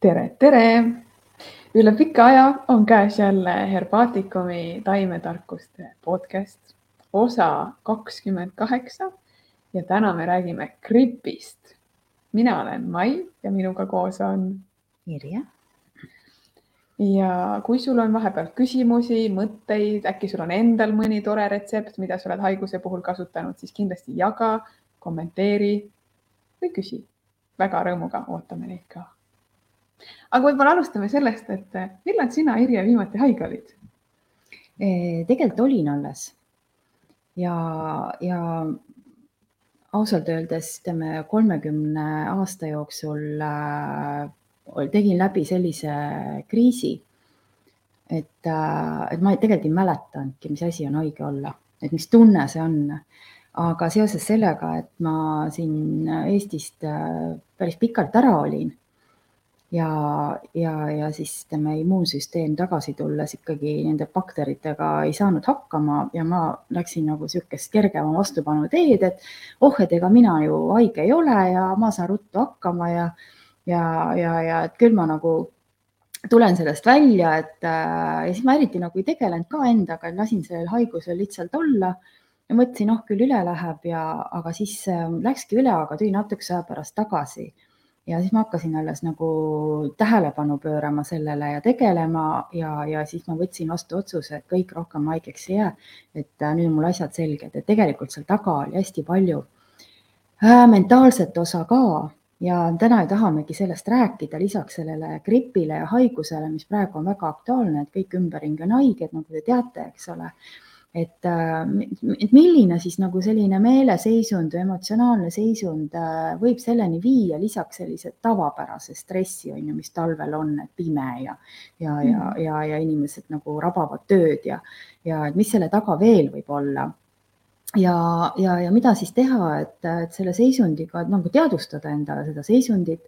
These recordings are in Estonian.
tere, tere! üle pika aja on käes jälle Herbaatikumi taimetarkuste podcast, osa kakskümmend kaheksa ja täna me räägime gripist. mina olen Mai ja minuga koos on Irja. ja kui sul on vahepeal küsimusi, mõtteid, äkki sul on endal mõni tore retsept, mida sa oled haiguse puhul kasutanud, siis kindlasti jaga, kommenteeri või küsi. väga rõõmuga ootame neid ka aga võib-olla alustame sellest, et eh, millal sina, Irje, viimati haige olid? tegelikult olin alles ja, ja ausalt öeldes ütleme kolmekümne aasta jooksul äh, tegin läbi sellise kriisi, et et ma tegelikult ei mäletanudki, mis asi on haige olla, et mis tunne see on. aga seoses sellega, et ma siin Eestist päris pikalt ära olin ja, ja, ja siis ütleme, immuunsüsteem tagasi tulles ikkagi nende bakteritega ei saanud hakkama ja ma läksin nagu niisugust kergema vastupanu teed, et oh, et ega mina ju haige ei ole ja ma saan ruttu hakkama ja, ja, ja, ja et küll ma nagu tulen sellest välja, et äh, ja siis ma eriti nagu ei tegelenud ka endaga, lasin sellel haigusel lihtsalt olla ja mõtlesin, oh küll üle läheb ja, aga siis äh, läkski üle, aga tuli natukese aja pärast tagasi ja siis ma hakkasin alles nagu tähelepanu pöörama sellele ja tegelema ja, ja siis ma võtsin vastu otsuse, et kõik rohkem haigeks ei jää. et äh, nüüd on mul asjad selged, et tegelikult seal taga oli hästi palju äh, mentaalset osa ka. Ja täna tahamegi sellest rääkida, lisaks sellele gripile ja haigusele, mis praegu on väga aktuaalne, et kõik ümberringi on haiged, nagu te teate, eks ole et, äh, et milline siis nagu selline meeleseisund või emotsionaalne seisund äh, võib selleni viia, lisaks sellise tavapärase stressi on ju, mis talvel on, et pime ja, ja, ja, mm. ja, ja inimesed nagu rabavad tööd ja, ja et mis selle taga veel võib olla ja, ja, ja mida siis teha, et, et selle seisundiga nagu teadvustada endale seda seisundit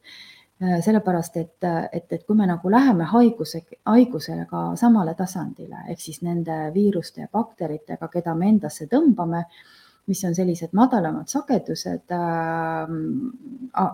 sellepärast et, et, et kui me nagu läheme haiguse, haigusega samale tasandile ehk siis nende viiruste ja bakteritega, keda me endasse tõmbame, mis on sellised madalamad sagedused äh,.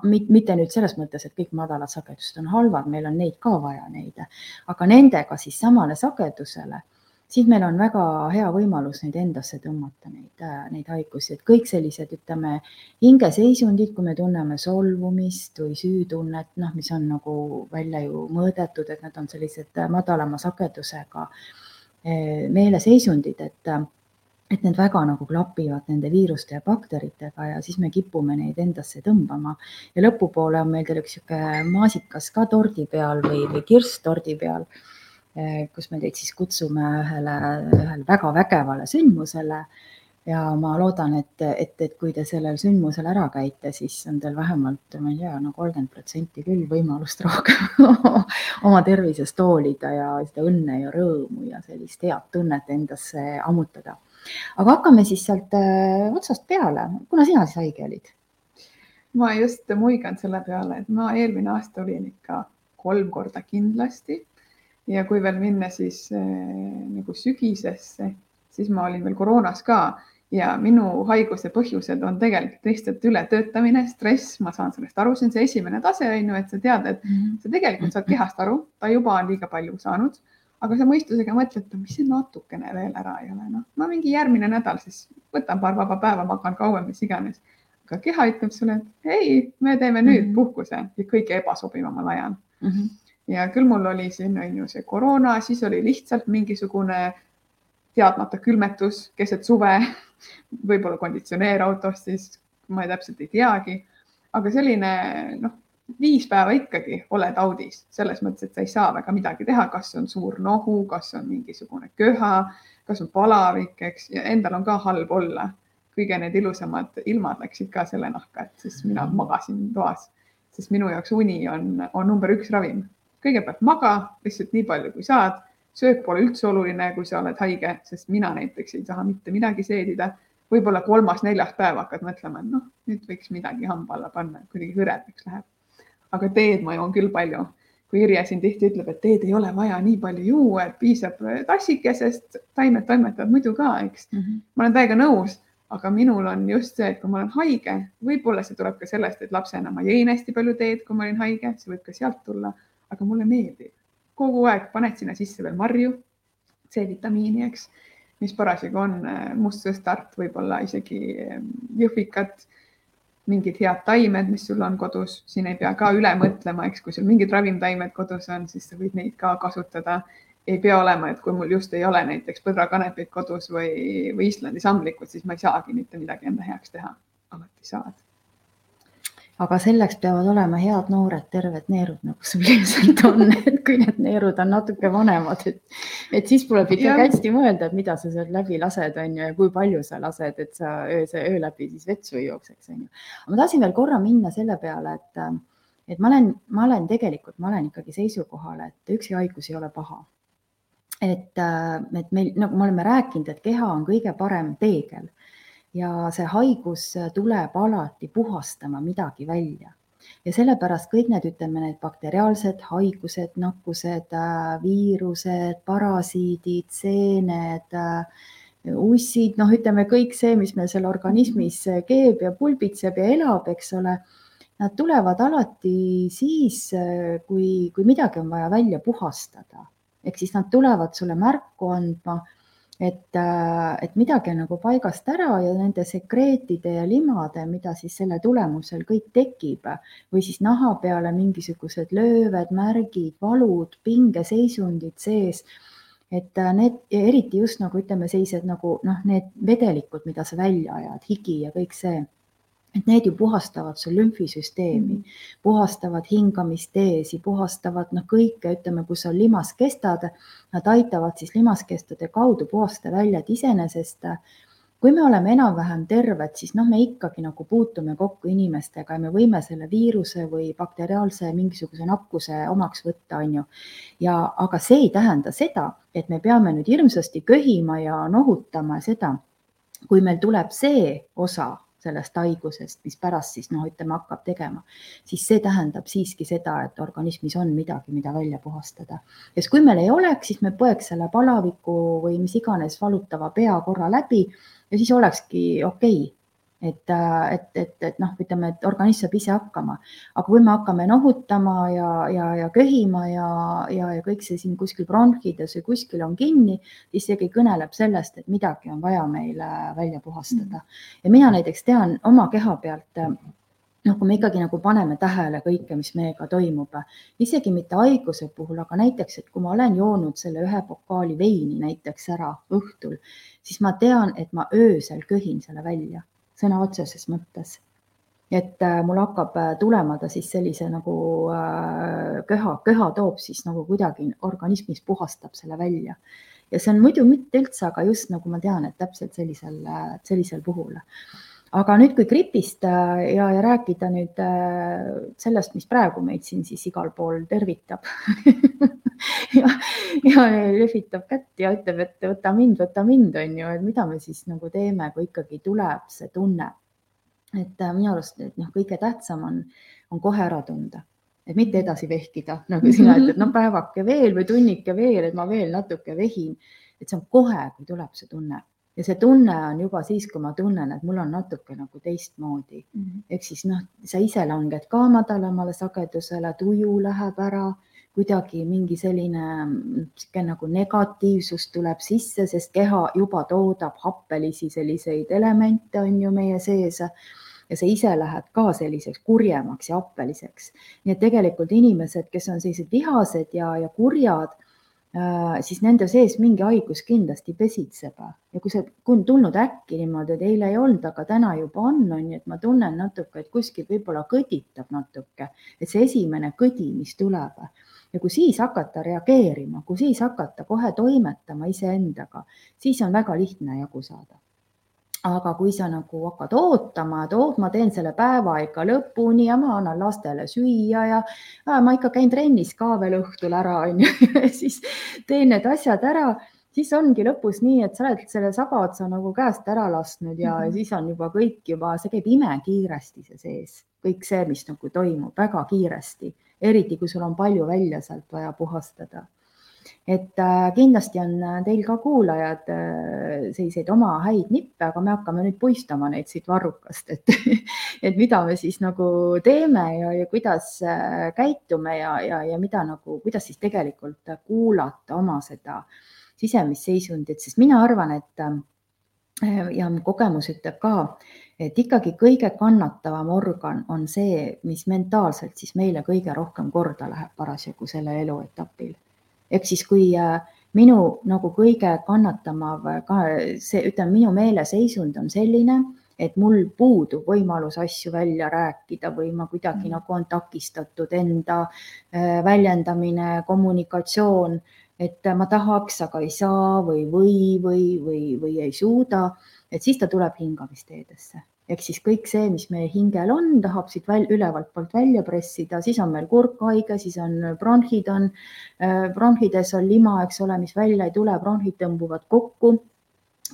mitte nüüd selles mõttes, et kõik madalad sagedused on halvad, meil on neid ka vaja, neid, aga nendega siis samale sagedusele siis meil on väga hea võimalus neid endasse tõmmata, neid, äh, neid haigusi, et kõik sellised, ütleme, hingeseisundid, kui me tunneme solvumist või süütunnet, noh, mis on nagu välja ju mõõdetud, et need on sellised äh, madalama sagedusega äh, meeleseisundid, et et need väga nagu klapivad nende viiruste ja bakteritega ja siis me kipume neid endasse tõmbama. ja lõpupoole on meil teil üks niisugune maasikas ka tordi peal või, või kirss tordi peal kus me teid siis kutsume ühele, ühele väga vägevale sündmusele. ja ma loodan, et, et, et kui te sellel sündmusel ära käite, siis on teil vähemalt, ma ei tea, no kolmkümmend protsenti küll võimalust rohkem oma tervisest hoolida ja seda õnne ja rõõmu ja sellist head tunnet endasse ammutada. aga hakkame siis sealt äh, otsast peale. kuna sina siis haige olid? ma just muigan selle peale, et ma eelmine aasta olin ikka kolm korda kindlasti ja kui veel minna siis äh, nagu sügisesse, siis ma olin veel koroonas ka ja minu haiguse põhjused on tegelikult lihtsalt ületöötamine, stress, ma saan sellest aru, see on see esimene tase on ju, et sa tead, et mhm. sa tegelikult saad kehast aru, ta juba on liiga palju saanud, aga sa mõistusega mõtled, mis see natukene veel ära ei ole, noh, ma mingi järgmine nädal siis võtan paar vaba päeva, magan kauem, mis iganes. aga keha ütleb sulle, et ei, me teeme nüüd -hmm. puhkuse ja kõige ebasobivamal ajal mm. -hmm ja küll mul oli siin on ju see koroona, siis oli lihtsalt mingisugune teadmata külmetus keset suve, võib-olla konditsioneer autos, siis ma ei, täpselt ei teagi, aga selline noh, viis päeva ikkagi oled audis. Selles mõttes, et sa ei saa väga midagi teha, kas on suur nohu, kas on mingisugune köha, kas on palavik, eks, ja endal on ka halb olla. kõige need ilusamad ilmad läksid ka selle nahka, et siis mina magasin toas, sest minu jaoks uni on, on number üks ravim kõigepealt maga lihtsalt nii palju, kui saad. söök pole üldse oluline, kui sa oled haige, sest mina näiteks ei taha mitte midagi seedida. võib-olla kolmas-neljas päev hakkad mõtlema, et noh, nüüd võiks midagi hamba alla panna, kuidagi hõredaks läheb. aga teed ma joon küll palju. kui Irje siin tihti ütleb, et teed ei ole vaja nii palju juua, et piisab tassikesest, taimed toimetavad muidu ka, eks mm. -hmm. ma olen täiega nõus aga minul on just see, et kui ma olen haige, võib-olla see tuleb ka sellest, et lapsena ma jõin hästi palju teed, kui ma olin haige, see võib ka sealt tulla aga mulle meeldib. kogu aeg paned sinna sisse veel marju, C-vitamiini, eks, mis parasjagu on äh, mustsõstart, võib-olla isegi ähm, jõhvikad, mingid head taimed, mis sul on kodus, siin ei pea ka üle mõtlema, eks, kui sul mingid ravimtaimed kodus on, siis sa võid neid ka kasutada ei pea olema, et kui mul just ei ole näiteks põdrakanepit kodus või, või Islandi samblikud, siis ma ei saagi mitte midagi enda heaks teha. alati saad. Aga selleks peavad olema head noored terved neerud, nagu sul ilmselt on, et kui need neerud on natuke vanemad, et, et siis tuleb ikkagi hästi mõelda, et mida sa sealt läbi lased, on ju, ja kui palju sa lased, et sa öö, öö läbi siis vetsu ei jookseks, on ju. ma tahtsin veel korra minna selle peale, et, et ma olen, ma olen tegelikult, ma olen ikkagi seisukohal, et ükski haigus ei ole paha. Et, et meil, nagu me oleme rääkinud, et keha on kõige parem peegel ja see haigus tuleb alati puhastama midagi välja ja sellepärast kõik need, ütleme, need bakteriaalsed haigused, nakkused, äh, viirused, parasiidid, seened, äh, ussid, noh, ütleme kõik see, mis meil seal organismis keeb ja pulbitseb ja elab, eks ole. Nad tulevad alati siis, kui, kui midagi on vaja välja puhastada ehk siis nad tulevad sulle märku andma, et, äh, et midagi on nagu paigast ära ja nende sekreetide ja limade, mida siis selle tulemusel kõik tekib. Või siis naha peale mingisugused lööved, märgid, valud, pingeseisundid sees. Et äh, need, eriti just nagu ütleme, sellised nagu noh, need vedelikud, mida sa välja ajad, higi ja kõik see et need ju puhastavad sul lümfisüsteemi, mm. puhastavad hingamisteesi, puhastavad noh, kõike, ütleme, kus on limaskestad, nad aitavad siis limaskestade kaudu puhastada välja, et iseenesest kui me oleme enam-vähem terved, siis noh, me ikkagi nagu puutume kokku inimestega ja me võime selle viiruse või bakteriaalse mingisuguse nakkuse omaks võtta, on ju. ja, aga see ei tähenda seda, et me peame nüüd hirmsasti köhima ja nohutama seda, kui meil tuleb see osa sellest haigusest, mis pärast siis noh, ütleme, hakkab tegema, siis see tähendab siiski seda, et organismis on midagi, mida välja puhastada. sest kui meil ei oleks, siis me põeks selle palaviku või mis iganes valutava pea korra läbi ja siis olekski okei okay et, äh, et, et, et noh, ütleme, et organism saab ise hakkama, aga kui me hakkame nohutama ja, ja, ja köhima ja, ja, ja kõik see siin kuskil bronhides või kuskil on kinni, siis seegi kõneleb sellest, et midagi on vaja meil äh, välja puhastada. ja mina näiteks tean oma keha pealt äh, noh, kui me ikkagi nagu paneme tähele kõike, mis meiega toimub, isegi mitte haiguse puhul, aga näiteks, et kui ma olen joonud selle ühe pokaali veini näiteks ära õhtul, siis ma tean, et ma öösel köhin selle välja sõna otseses mõttes. et äh, mul hakkab äh, tulema ta siis sellise nagu äh, köha, köha toob siis nagu kuidagi organismis puhastab selle välja ja see on muidu mitte üldse, aga just nagu ma tean, et täpselt sellisel, sellisel puhul aga nüüd, kui gripist ja, ja rääkida nüüd sellest, mis praegu meid siin siis igal pool tervitab ja, ja lehvitab kätt ja ütleb, et võta mind, võta mind, on ju, et mida me siis nagu teeme, kui ikkagi tuleb see tunne. et äh, minu arust, et noh, kõige tähtsam on, on kohe ära tunda, et mitte edasi vehkida, nagu sina ütled, no päevake veel või tunnike veel, et ma veel natuke vehin. et see on kohe, kui tuleb see tunne ja see tunne on juba siis, kui ma tunnen, et mul on natuke nagu teistmoodi mm -hmm. ehk siis noh, sa ise langed ka madalamale sagedusele, tuju läheb ära kuidagi mingi selline sihuke nagu negatiivsus tuleb sisse, sest keha juba toodab happelisi selliseid elemente, on ju meie sees ja sa ise lähed ka selliseks kurjemaks ja happeliseks. nii et tegelikult inimesed, kes on sellised vihased ja, ja kurjad, siis nende sees mingi haigus kindlasti pesitseb ja kui see on tulnud äkki niimoodi, et eile ei olnud, aga täna juba on, on ju, et ma tunnen natuke, et kuskil võib-olla kõditab natuke, et see esimene kõdi, mis tuleb. Ja kui siis hakata reageerima, kui siis hakata kohe toimetama iseendaga, siis on väga lihtne jagu saada. Aga kui sa nagu hakkad ootama, et oot, ma teen selle päeva ikka lõpuni ja ma annan lastele süüa ja äh, ma ikka käin trennis ka veel õhtul ära, on ju, siis teen need asjad ära siis ongi lõpus nii, et sa oled selle saba otsa nagu käest ära lasknud ja mm -hmm. siis on juba kõik juba, see käib imekiiresti see sees, kõik see, mis nagu toimub väga kiiresti eriti kui sul on palju välja sealt vaja puhastada. Et äh, kindlasti on teil ka kuulajad äh, selliseid oma häid nippe, aga me hakkame nüüd puistama neid siit varrukast, et, et mida me siis nagu teeme ja, ja kuidas äh, käitume ja, ja, ja mida nagu, kuidas siis tegelikult kuulata oma seda sisemist seisundit, sest mina arvan, et ja mu kogemus ütleb ka, et ikkagi kõige kannatavam organ on see, mis mentaalselt siis meile kõige rohkem korda läheb parasjagu sellel eluetapil ehk siis, kui äh, minu nagu kõige kannatamav ka see, ütleme, minu meeleseisund on selline, et mul puudub võimalus asju välja rääkida või ma kuidagi mm. nagu on takistatud enda äh, väljendamine, kommunikatsioon, et ma tahaks, aga ei saa või, või, või, või, või ei suuda, et siis ta tuleb hingamisteedesse ehk siis kõik see, mis meie hingel on, tahab siit väl, ülevalt poolt välja pressida, siis on meil kurk haige, siis on bronhid on, äh, bronhides on lima, eks ole, mis välja ei tule, bronhid tõmbuvad kokku.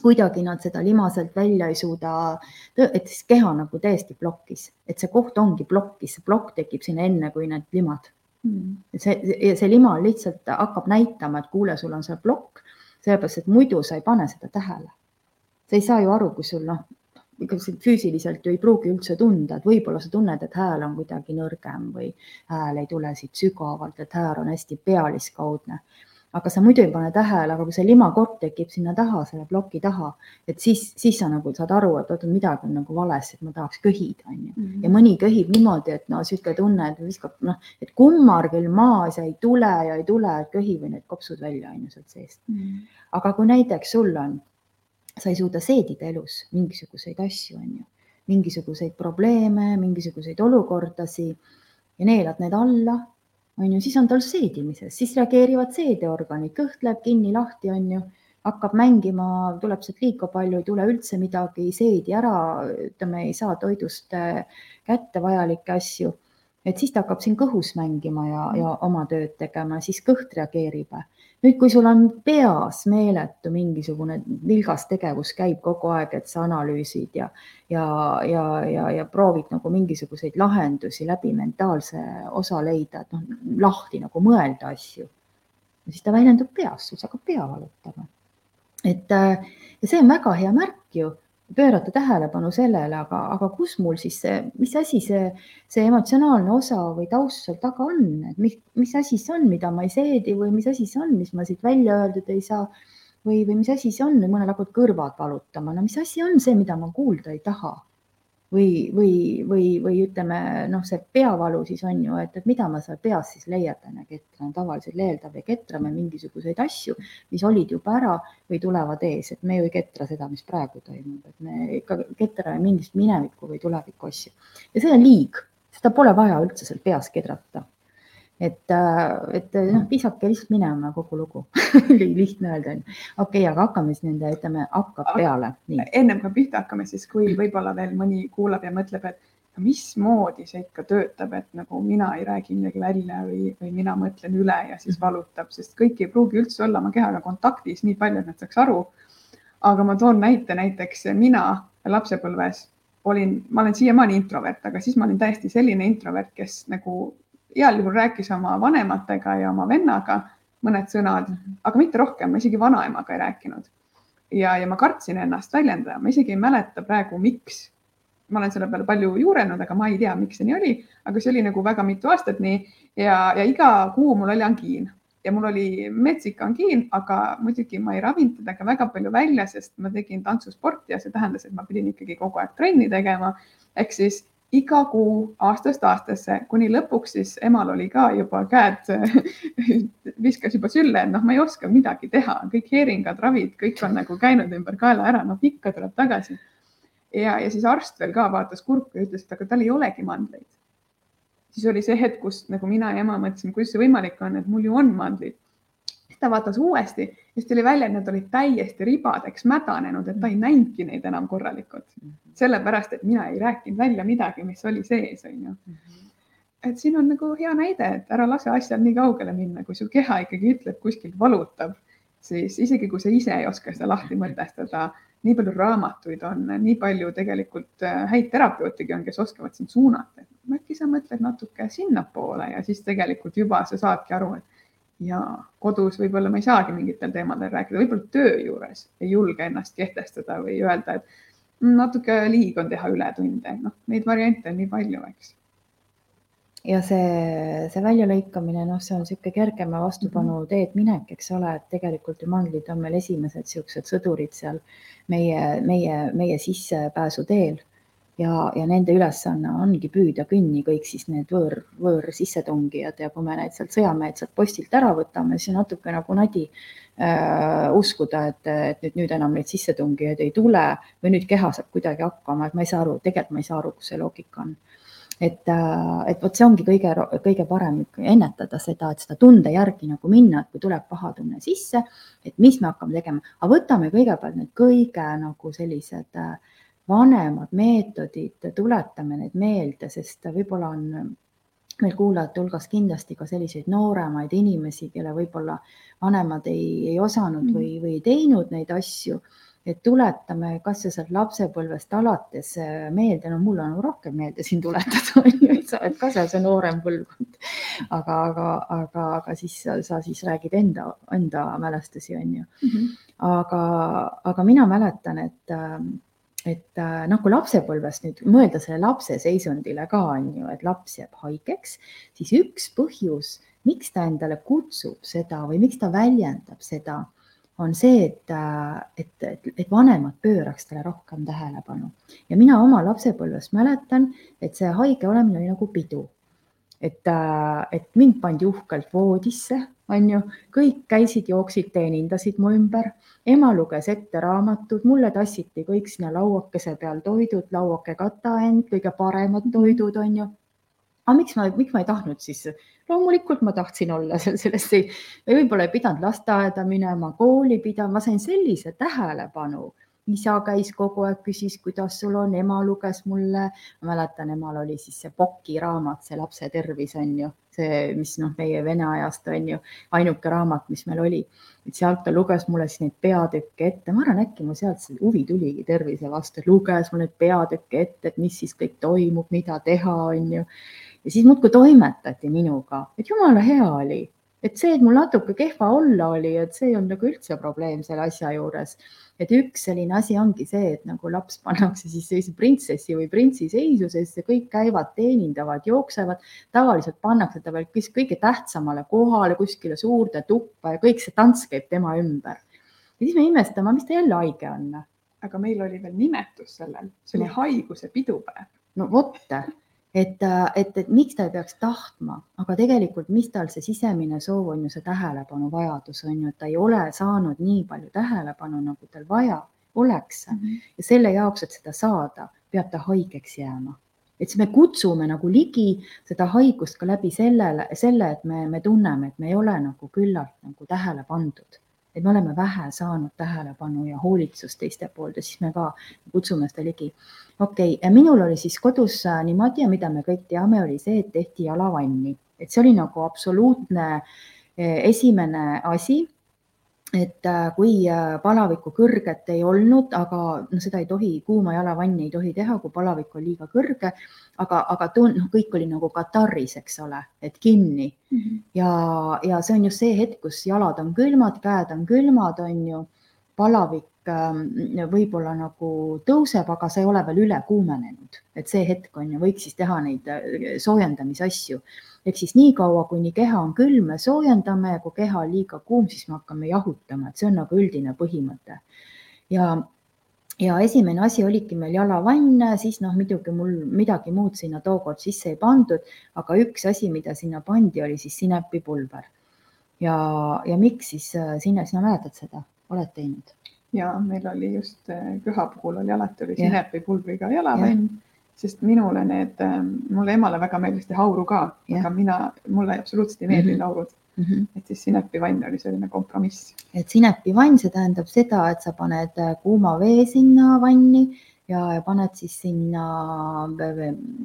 kuidagi nad seda lima sealt välja ei suuda, et siis keha nagu täiesti plokis, et see koht ongi plokis, see plokk tekib sinna enne, kui need limad. Mm.. see, see lima lihtsalt hakkab näitama, et kuule, sul on see plokk, sellepärast et muidu sa ei pane seda tähele. Sa ei saa ju aru, kui sul noh, ega sa füüsiliselt ju ei pruugi üldse tunda, et võib-olla sa tunned, et hääl on kuidagi nõrgem või hääl ei tule siit sügavalt, et hääl on hästi pealiskaudne. aga sa muidu ei pane tähele, aga kui see limakott tekib sinna taha, selle ploki taha, et siis, siis sa nagu saad aru, et oot, midagi on nagu valesti, et ma tahaks köhida, on ju. ja mhm. mõni köhib niimoodi, et no niisugune tunne, et viskab noh, et kummar küll maas ja ei tule ja ei tule, köhi või need kopsud välja on ju sealt seest mm. -hmm. aga kui näiteks sul on sa ei suuda seedida elus mingisuguseid asju, on ju, mingisuguseid probleeme, mingisuguseid olukordasid ja neelad need alla, on ju, siis on tal seedimises, siis reageerivad seedeorganid, kõht läheb kinni, lahti, on ju, hakkab mängima, tuleb sealt liiga palju, ei tule üldse midagi, seedi ära, ütleme, ei saa toidust äh, kätte vajalikke asju. Et siis ta hakkab siin kõhus mängima ja, ja oma tööd tegema, siis kõht reageerib nüüd, kui sul on peas meeletu mingisugune vilgas tegevus käib kogu aeg, et sa analüüsid ja, ja, ja, ja, ja proovid nagu mingisuguseid lahendusi läbi mentaalse osa leida, et noh, lahti nagu mõelda asju. siis ta väljendub peas, sul hakkab pea valutama. et äh, ja see on väga hea märk ju pöörata tähelepanu sellele, aga, aga kus mul siis see, mis asi see, see emotsionaalne osa või taust seal taga on, et mis, mis asi see on, mida ma ei seedi või mis asi see on, mis ma siit välja öeldud ei saa? Või, või mis asi see on, mõnel hakkavad kõrvad valutama, no mis asi on see, mida ma kuulda ei taha või, või, või, või ütleme noh, see peavalu siis on ju, et, et mida ma seal peas siis leierdan ja ketran, tavaliselt leerdab ja ketrame mingisuguseid asju, mis olid juba ära või tulevad ees, et me ju ei ketra seda, mis praegu toimub, et me ikka ketrame mingist mineviku või tuleviku asju. Ja see on liig, seda pole vaja üldse seal peas kedrata et, äh, et noh, visake lihtsalt minema kogu lugu lihtne öelda on ju. okei okay,, aga hakkame siis nende, ütleme, hakkab peale. ennem kui pihta hakkame, siis kui võib-olla veel mõni kuulab ja mõtleb, et mismoodi see ikka töötab, et nagu mina ei räägi midagi välja või, või mina mõtlen üle ja siis mhm. valutab, sest kõik ei pruugi üldse olla oma kehaga kontaktis nii palju, et nad saaks aru. aga ma toon näite, näiteks mina lapsepõlves olin, ma olen siiamaani introvert, aga siis ma olin täiesti selline introvert, kes nagu heal juhul rääkis oma vanematega ja oma vennaga mõned sõnad, aga mitte rohkem, ma isegi vanaemaga ei rääkinud. ja, ja ma kartsin ennast väljendada, ma isegi ei mäleta praegu, miks. ma olen selle peale palju juurenud, aga ma ei tea, miks see nii oli, aga see oli nagu väga mitu aastat nii ja, ja iga kuu mul oli angiin ja mul oli metsik angiin, aga muidugi ma ei ravinud teda ka väga palju välja, sest ma tegin tantsusporti ja see tähendas, et ma pidin ikkagi kogu aeg trenni tegema. ehk siis iga kuu aastast aastasse, kuni lõpuks siis emal oli ka juba käed viskas juba sülle, et noh, ma ei oska midagi teha, kõik heeringad, ravid, kõik on nagu käinud ümber kaela ära, noh ikka tuleb tagasi. ja, ja siis arst veel ka vaatas kurku ja ütles, et aga tal ei olegi mandleid. siis oli see hetk, kus nagu mina ja ema mõtlesime, kuidas see võimalik on, et mul ju on mandlid ta vaatas uuesti ja siis tuli välja, et need olid täiesti ribadeks mädanenud, et ta ei näinudki neid enam korralikult. sellepärast, et mina ei rääkinud välja midagi, mis oli sees, on ju. et siin on nagu hea näide, et ära lase asjal nii kaugele minna, kui su keha ikkagi ütleb, kuskilt valutab, siis isegi kui sa ise ei oska seda lahti mõtestada, nii palju raamatuid on, nii palju tegelikult äh, häid terapeutigi on, kes oskavad sind suunata. äkki sa mõtled natuke sinnapoole ja siis tegelikult juba sa saadki aru, et ja kodus võib-olla ma ei saagi mingitel teemadel rääkida, võib-olla töö juures ei julge ennast kehtestada või öelda, et natuke liig on teha ületunde, noh, neid variante on nii palju, eks. Ja see, see väljalõikamine, noh, see on niisugune kergema vastupanu mhm. teed minek, eks ole, et tegelikult ju mandlid on meil esimesed niisugused sõdurid seal meie, meie, meie sissepääsu teel ja, ja nende ülesanne ongi püüda kinni kõik siis need võõr, võõr sissetungijad ja kui me need sealt sõjamehed sealt postilt ära võtame, siis on natuke nagu nadi äh, uskuda, et, et nüüd, nüüd enam neid sissetungijaid ei tule või nüüd keha saab kuidagi hakkama, et ma ei saa aru, tegelikult ma ei saa aru, kus see loogika on. Et, äh, et vot see ongi kõige, kõige parem ennetada seda, et seda tunde järgi nagu minna, et kui tuleb paha tunne sisse, et mis me hakkame tegema, aga võtame kõigepealt need kõige nagu sellised äh, vanemad meetodid, tuletame need meelde, sest võib-olla on meil kuulajate hulgas kindlasti ka selliseid nooremaid inimesi, kelle võib-olla vanemad ei, ei osanud mm. või, või ei teinud neid asju et tuletame kasvõi sealt lapsepõlvest alates äh, meelde, no mul on rohkem meelde siin tuletada, on ju, et sa oled ka seal see noorem põlvkond. aga, aga, aga, aga siis sa, sa siis räägid enda, enda mälestusi, on ju mm. -hmm. aga, aga mina mäletan, et ähm, et äh, nagu lapsepõlvest nüüd mõelda selle lapse seisundile ka on ju, et laps jääb haigeks, siis üks põhjus, miks ta endale kutsub seda või miks ta väljendab seda on see, et, et, et, et vanemad pööraks talle rohkem tähelepanu ja mina oma lapsepõlvest mäletan, et see haige olemine oli nagu pidu. Et, et mind pandi uhkelt voodisse, on ju, kõik käisid, jooksid, teenindasid mu ümber, ema luges ette raamatud, mulle tassiti kõik sinna lauakese peal toidud, lauake kata end, kõige paremad toidud, on ju. Aga miks ma, miks ma ei tahtnud siis, loomulikult ma tahtsin olla seal selles, võib-olla ei pidanud lasteaeda minema, kooli pidama, ma sain sellise tähelepanu. Isa käis kogu aeg, küsis, kuidas sul on, ema luges mulle, ma mäletan, emal oli siis see Pocki raamat, see lapse tervis on ju, see, mis noh, meie vene ajast on ju ainuke raamat, mis meil oli, et sealt ta luges mulle siis neid peatükke ette, ma arvan, äkki mul sealt see huvi tuligi tervise vastu, luges mul neid peatükke ette, et mis siis kõik toimub, mida teha, on ju. Ja siis muudkui toimetati minuga, et jumala hea oli, et see, et mul natuke kehva olla oli, et see olnud nagu üldse probleem selle asja juures. et üks selline asi ongi see, et nagu laps pannakse siis sellise printsessi või printsi seisusesse, kõik käivad, teenindavad, jooksevad, tavaliselt pannakse ta veel kõige tähtsamale kohale, kuskile suurde tuppa ja kõik see tants käib tema ümber. ja siis me imestame, mis ta jälle haige on. aga meil oli veel nimetus sellel, see oli haiguse pidupäev. no vot et, et, et miks ta ei peaks tahtma, aga tegelikult, mis tal see sisemine soov on ju see tähelepanu vajadus on ju, et ta ei ole saanud nii palju tähelepanu, nagu tal vaja oleks mm. -hmm. ja selle jaoks, et seda saada, peab ta haigeks jääma. et siis me kutsume nagu ligi seda haigust ka läbi sellele, selle, et me, me tunneme, et me ei ole nagu küllalt nagu tähele pandud et me oleme vähe saanud tähelepanu ja hoolitsust teiste poolt ja siis me ka kutsume seda ligi. okei okay., minul oli siis kodus äh, niimoodi ja mida me kõik teame, oli see, et tehti jalavanni, et see oli nagu absoluutne äh, esimene asi et äh, kui äh, palavikku kõrget ei olnud, aga noh, seda ei tohi, kuuma jalavanni ei tohi teha, kui palavik on liiga kõrge, aga, aga tun-, noh, kõik oli nagu Kataris, eks ole, et kinni mm. -hmm. ja, ja see on just see hetk, kus jalad on külmad, käed on külmad, on ju, palavik võib-olla nagu tõuseb, aga see ei ole veel üle kuumenenud, et see hetk on ju, võiks siis teha neid äh, soojendamisasju ehk siis niikaua, kuni keha on külm, me soojendame kui keha on liiga kuum, siis me hakkame jahutama, et see on nagu üldine põhimõte. ja, ja esimene asi oligi meil jalavann, siis noh, muidugi mul midagi muud sinna tookord sisse ei pandud, aga üks asi, mida sinna pandi, oli siis sinepipulber. ja, ja miks siis äh, sinna, sina mäletad seda, oled teinud? Ja meil oli just äh, köha puhul oli alati oli sinepipulbriga jalavann ja sest minule need, ähm, mulle emale väga meeldis teha auru ka, aga mina, mulle absoluutselt ei meeldi mm -hmm. aurud mm. -hmm. et siis sinepivann oli selline kompromiss. et sinepivann, see tähendab seda, et sa paned äh, kuuma vee sinna vanni ja, ja paned siis sinna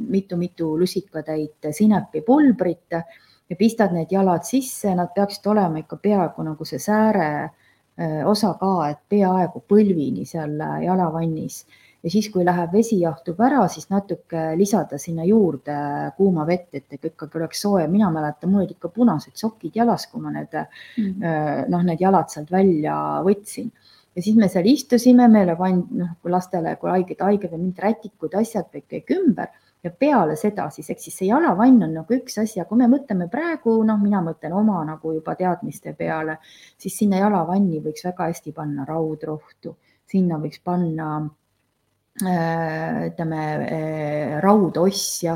mitu-mitu lusikatäit sinepipulbrit ja pistad need jalad sisse, nad peaksid olema ikka peaaegu nagu see sääre äh, osa ka, et peaaegu põlvini seal äh, jalavannis ja siis, kui läheb vesi jahtub ära, siis natuke lisada sinna juurde kuuma vett, et ikkagi oleks soe. mina mäletan, mul olid ikka punased sokid jalas, kui ma need mm -hmm. noh, need jalad sealt välja võtsin ja siis me seal istusime, meile pandi noh, kui lastele, kui haiged, haiged või mingid rätikud, asjad kõik kõik ümber ja peale seda siis, ehk siis see jalavann on nagu üks asi, aga kui me mõtleme praegu, noh, mina mõtlen oma nagu juba teadmiste peale, siis sinna jalavanni võiks väga hästi panna raudrohtu, sinna võiks panna Äh, ütleme äh, raudossja,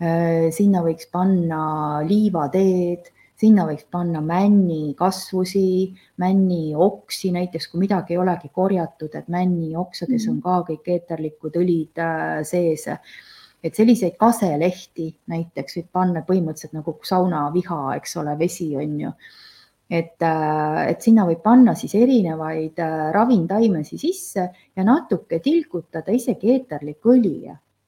äh, sinna võiks panna liivateed, sinna võiks panna männikasvusi, männioksi, näiteks kui midagi ei olegi korjatud, et männioksades on mhm. ka kõik eeterlikud õlid sees. Et selliseid kaselehti näiteks võib panna põhimõtteliselt nagu saunaviha, eks ole, vesi on ju et, äh, et sinna võib panna siis erinevaid äh, ravintaimesi sisse ja natuke tilgutada isegi eeterlikku õli.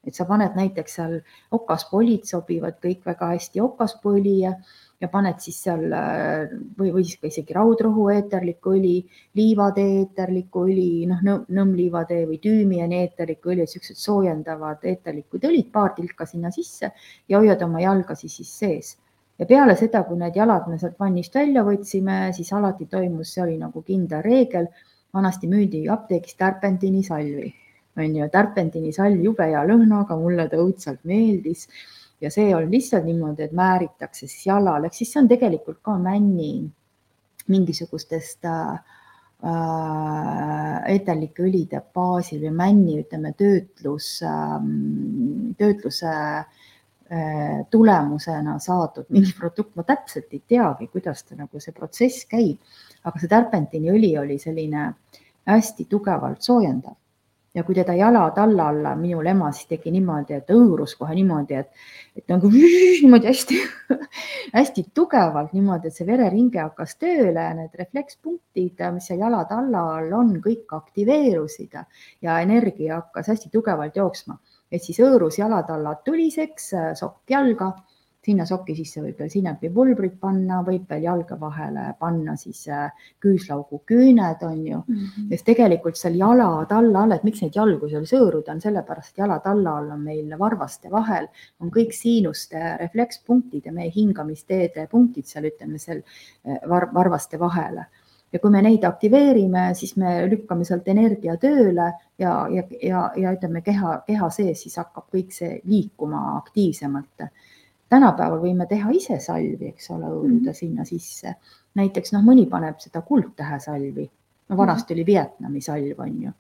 Et sa paned näiteks seal okaspolid sobivad kõik väga hästi okaspõli ja, ja paned siis seal äh, või, või siis ka isegi raudrohu eeterlikku õli, liivatee eeterlikku õli, noh, nõmmliivatee või tüümiani eeterlikku õli, siuksed soojendavad eeterlikud õlid, paar tilka sinna sisse ja hoiad oma jalgasi siis sees ja peale seda, kui need jalad me sealt vannist välja võtsime, siis alati toimus, see oli nagu kindel reegel. vanasti müüdi apteegis tärpendiini salvi, on ju, tärpendiini salv jube hea lõhnaga, mulle ta õudselt meeldis. Ja see on lihtsalt niimoodi, et määritakse siis jalal, ehk siis see on tegelikult ka männi mingisugustest äh, äh eeterlike õlide baasil või männi, ütleme töötlus äh,, töötluse äh, tulemusena saadud mingi produkt, ma täpselt ei teagi, kuidas ta nagu see protsess käib, aga see tärpentiiniõli oli selline hästi tugevalt soojendav ja kui teda jalad alla alla minul ema siis tegi niimoodi, et hõõrus kohe niimoodi, et, et nagu niimoodi hästi hästi tugevalt niimoodi, et see vereringe hakkas tööle need reflekspunktid, mis seal jalad alla all on, kõik aktiveerusid ja energia hakkas hästi tugevalt jooksma et siis hõõrus jalad alla tuliseks, sokk jalga, sinna soki sisse võib veel sinepipulbrit panna, võib veel jalge vahele panna siis äh, küüslaugu küüned, on ju mm. -hmm. sest tegelikult seal jalad alla all, et miks neid jalgu seal sõõruda on, sellepärast et jalad alla all on meil varvaste vahel on kõik siinuste reflekspunktid ja meie hingamisteede punktid seal ütleme seal äh, var, varvaste vahele ja kui me neid aktiveerime, siis me lükkame sealt energia tööle ja, ja, ja, ja ütleme keha, keha sees siis hakkab kõik see liikuma aktiivsemalt. Tänapäeval võime teha ise salvi, eks ole, õõruda mm -hmm. sinna sisse. näiteks noh, mõni paneb seda kuldtähe salvi, no vanasti oli Vietnami salv, on ju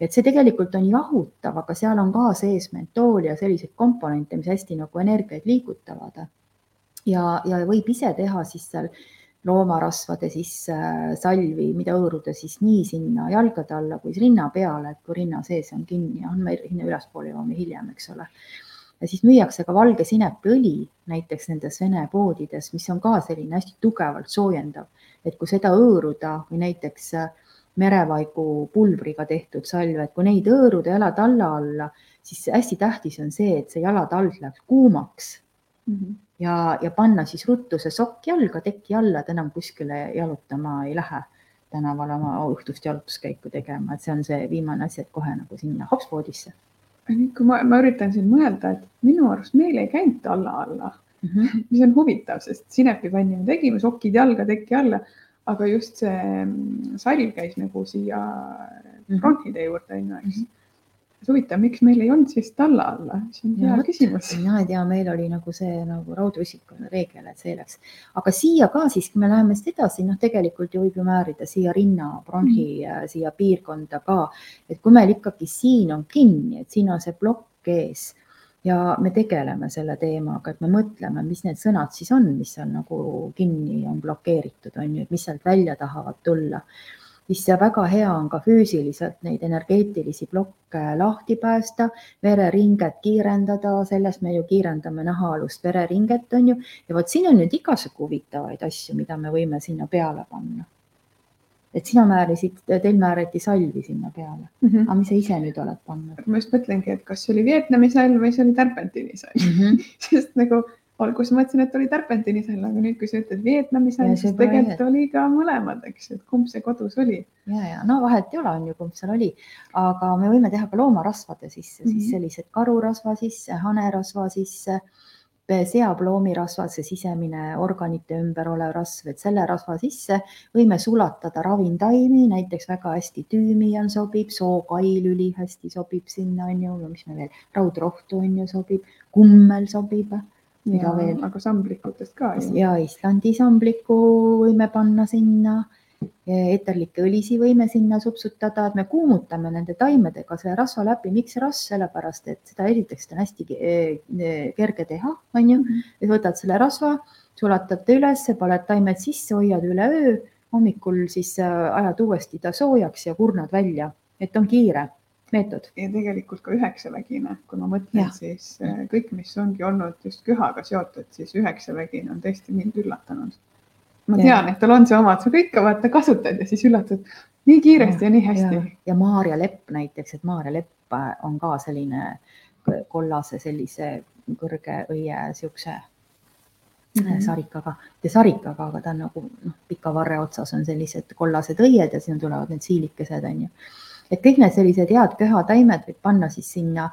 et see tegelikult on jahutav, aga seal on ka sees mentool ja selliseid komponente, mis hästi nagu energiaid liigutavad. ja, ja võib ise teha siis seal loomarasvade sisse salvi, mida hõõruda siis nii sinna jalgade alla kui rinna peale, et kui rinna sees on kinni, on meil sinna ülespoole jõuame hiljem, eks ole. Ja siis müüakse ka valge sinepiõli näiteks nendes Vene poodides, mis on ka selline hästi tugevalt soojendav, et kui seda hõõruda või näiteks merevaigu pulbriga tehtud salv, et kui neid hõõruda jalad alla alla, siis hästi tähtis on see, et see jalad all läheks kuumaks mm. -hmm ja, ja panna siis ruttu see sokk jalga, teki alla, et enam kuskile jalutama ei lähe tänavale oma õhtust jalutuskäiku tegema, et see on see viimane asi, et kohe nagu sinna hopspoodisse. kui ma, ma üritan siin mõelda, et minu arust meil ei käinud alla alla mm, -hmm. mis on huvitav, sest sinepipanni me tegime, sokid jalga, teki alla, aga just see mm, salv käis nagu siia mhm. frontide juurde, on ju, eks -hmm huvitav, miks meil ei olnud siis talla alla, see on hea küsimus. mina ei tea, meil oli nagu see nagu raudrusikune reegel, et see läks, aga siia ka siis, kui me läheme siit edasi, noh, tegelikult ju võib ju määrida siia rinna, bronhi mm., siia piirkonda ka, et kui meil ikkagi siin on kinni, et siin on see plokk ees ja me tegeleme selle teemaga, et me mõtleme, mis need sõnad siis on, mis seal nagu kinni on blokeeritud, on ju, et mis sealt välja tahavad tulla siis väga hea on ka füüsiliselt neid energeetilisi plokke lahti päästa, vereringet kiirendada, sellest me ju kiirendame nahaalust vereringet, on ju. ja vot siin on nüüd igasugu huvitavaid asju, mida me võime sinna peale panna. et sina määrisid, teil määrati salvi sinna peale mm, -hmm. aga mis sa ise nüüd oled pannud? ma just mõtlengi, et kas see oli Vietnami salv või see oli tärpentiini salv mm, -hmm. sest nagu alguses mõtlesin, et oli terpentiinisel, aga nüüd, kui sa ütled Vietnami sai, Ja siis tegelikult oli ka mõlemad, eks, et kumb see kodus oli. ja, ja no vahet ei ole, on ju, kumb seal oli, aga me võime teha ka loomarasvade sisse mm, -hmm. siis Mhm. sellised karurasva sisse, hanerasva sisse, seaploomi rasvad, see sisemine organite ümber olev rasv, et selle rasva sisse võime sulatada ravintaimi, näiteks väga hästi tüümian sobib, sookail ülihästi sobib sinna, on ju, mis me veel, raudrohtu on ju sobib, kummel sobib Mida veel? aga samblikutest ka ju. ja Islandi sambliku võime panna sinna, eterlikke õlisi võime sinna supsutada, et me kuumutame nende taimedega selle rasva läbi. miks rasv, sellepärast et seda esiteks on hästi ke- kerge teha, on ju, et võtad selle rasva, sulatad ta ülesse, paned taimed sisse, hoiad üle öö, hommikul siis äh, ajad uuesti ta soojaks ja kurnad välja, et on kiire meetod. ja tegelikult ka üheksavägine, kui ma mõtlen, siis äh, kõik, mis ongi olnud just köhaga seotud, siis üheksavägine on tõesti mind üllatanud. ma Ja. tean, et tal on see omad, sa kõike vaata kasutad ja siis üllatad nii kiiresti ja, ja nii hästi. ja, ja Maarja lepp näiteks, et Maarja lepp äh, on ka selline kollase sellise kõrge õie siukse mm -hmm. sarikaga ja sarikaga, aga ta on nagu noh, pika varre otsas on sellised kollased õied ja sinna tulevad need siilikesed on ju. Et kõik need sellised head köhataimed võib panna siis sinna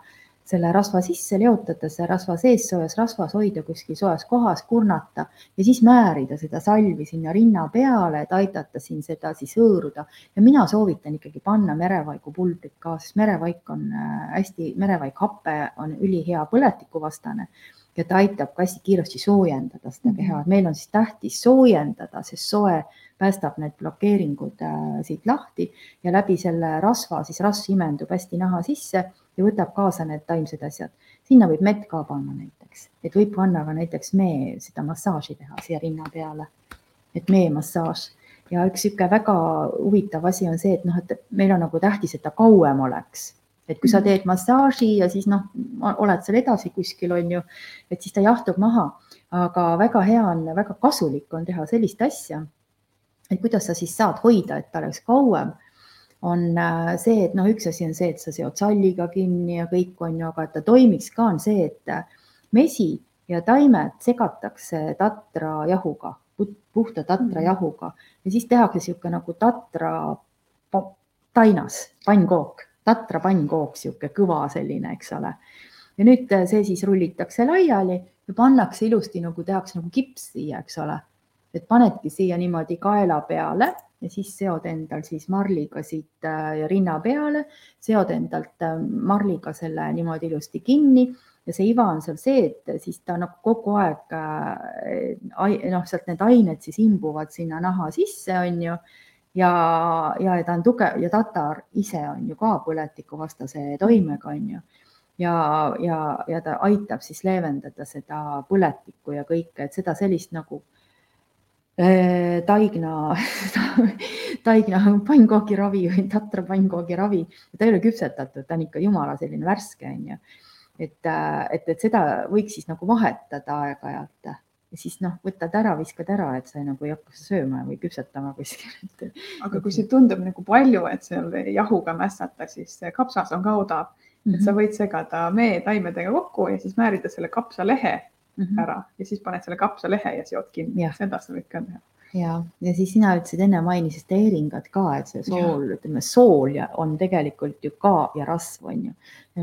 selle rasva sisse, leotada see rasva sees soojas rasvas, hoida kuskil soojas kohas, kurnata ja siis määrida seda salvi sinna rinna peale, et aidata siin seda siis hõõruda. ja mina soovitan ikkagi panna merevaigu pulbrit ka, sest merevaik on äh, hästi, merevaik hape on ülihea põletikuvastane ja ta aitab ka hästi kiiresti soojendada seda keha, et meil on siis tähtis soojendada, sest soe päästab need blokeeringud äh, siit lahti ja läbi selle rasva, siis rasv imendub hästi naha sisse ja võtab kaasa need taimsed asjad. sinna võib mett ka panna näiteks, et võib panna ka näiteks mee, seda massaaži teha siia rinna peale, et meemassaaž ja üks niisugune väga huvitav asi on see, et noh, et meil on nagu tähtis, et ta kauem oleks. Et kui sa teed massaaži ja siis noh, oled seal edasi kuskil on ju, et siis ta jahtub maha, aga väga hea on, väga kasulik on teha sellist asja. Et kuidas sa siis saad hoida, et ta oleks kauem, on äh, see, et noh, üks asi on see, et sa seod salliga kinni ja kõik on ju, aga et ta toimiks ka, on see, et äh, mesi ja taimed segatakse tatrajahuga, puhta tatrajahuga ja siis tehakse niisugune nagu tatra tainas, pannkook tatra pannkook, sihuke kõva selline, eks ole. ja nüüd see siis rullitakse laiali ja pannakse ilusti nagu tehakse nagu kips siia, eks ole. Et panedki siia niimoodi kaela peale ja siis seod endal siis marliga siit äh, rinna peale, seod endalt äh, marliga selle niimoodi ilusti kinni ja see iva on seal see, et siis ta nagu kogu aeg äh, noh, sealt need ained siis imbuvad sinna naha sisse, on ju ja, ja ta on tugev ja tatar ise on ju ka põletikuvastase toimega, on ju. ja, ja, ja ta aitab siis leevendada seda põletikku ja kõike, et seda sellist nagu äh, taigna taigna pannkoogiravi või tatra pannkoogiravi, ta ei ole küpsetatud, ta on ikka jumala selline värske, on ju. et, et, et seda võiks siis nagu vahetada aeg-ajalt ja siis noh, võtad ära, viskad ära, et sa nagu ei hakka sööma või küpsetama kuskil. aga kui see tundub nagu palju, et seal jahuga mässata, siis kapsas on ka odav et sa võid segada mee taimedega kokku ja siis määrida selle kapsalehe mm -hmm. ära. Ja siis paned selle kapsalehe ja seod kinni, seda sa võid ka teha. Ja, ja siis sina ütlesid enne mainisid teeringat ka, et see sool, ütleme sool ja on tegelikult ju ka ja rasv on ju,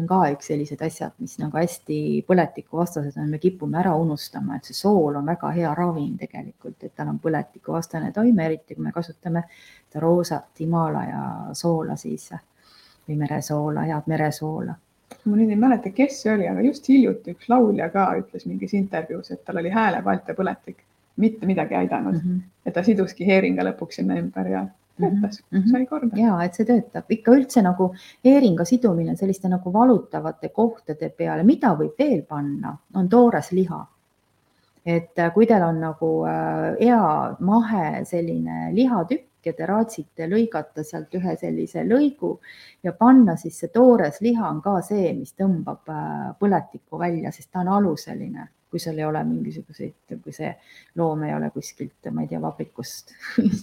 on ka üks sellised asjad, mis nagu hästi põletikuvastased on, me kipume ära unustama, et see sool on väga hea ravim tegelikult, et tal on põletikuvastane toime, eriti kui me kasutame seda roosat Himalaja soola siis või meresoola, head meresoola ma nüüd ei mäleta, kes see oli, aga just hiljuti üks laulja ka ütles mingis intervjuus, et tal oli häälevalt ja põletik mitte midagi aidanud mm. -hmm. ja ta siduski heeringa lõpuks sinna ümber ja töötas mm, -hmm. sai korda. ja et see töötab ikka üldse nagu heeringa sidumine selliste nagu valutavate kohtade peale, mida võib veel panna, on toores liha. et kui teil on nagu hea mahe selline lihatükk ja te raatsite lõigata sealt ühe sellise lõigu ja panna siis see toores liha on ka see, mis tõmbab põletikku välja, sest ta on aluseline kui sul ei ole mingisuguseid, kui see loom ei ole kuskilt, ma ei tea, vabrikust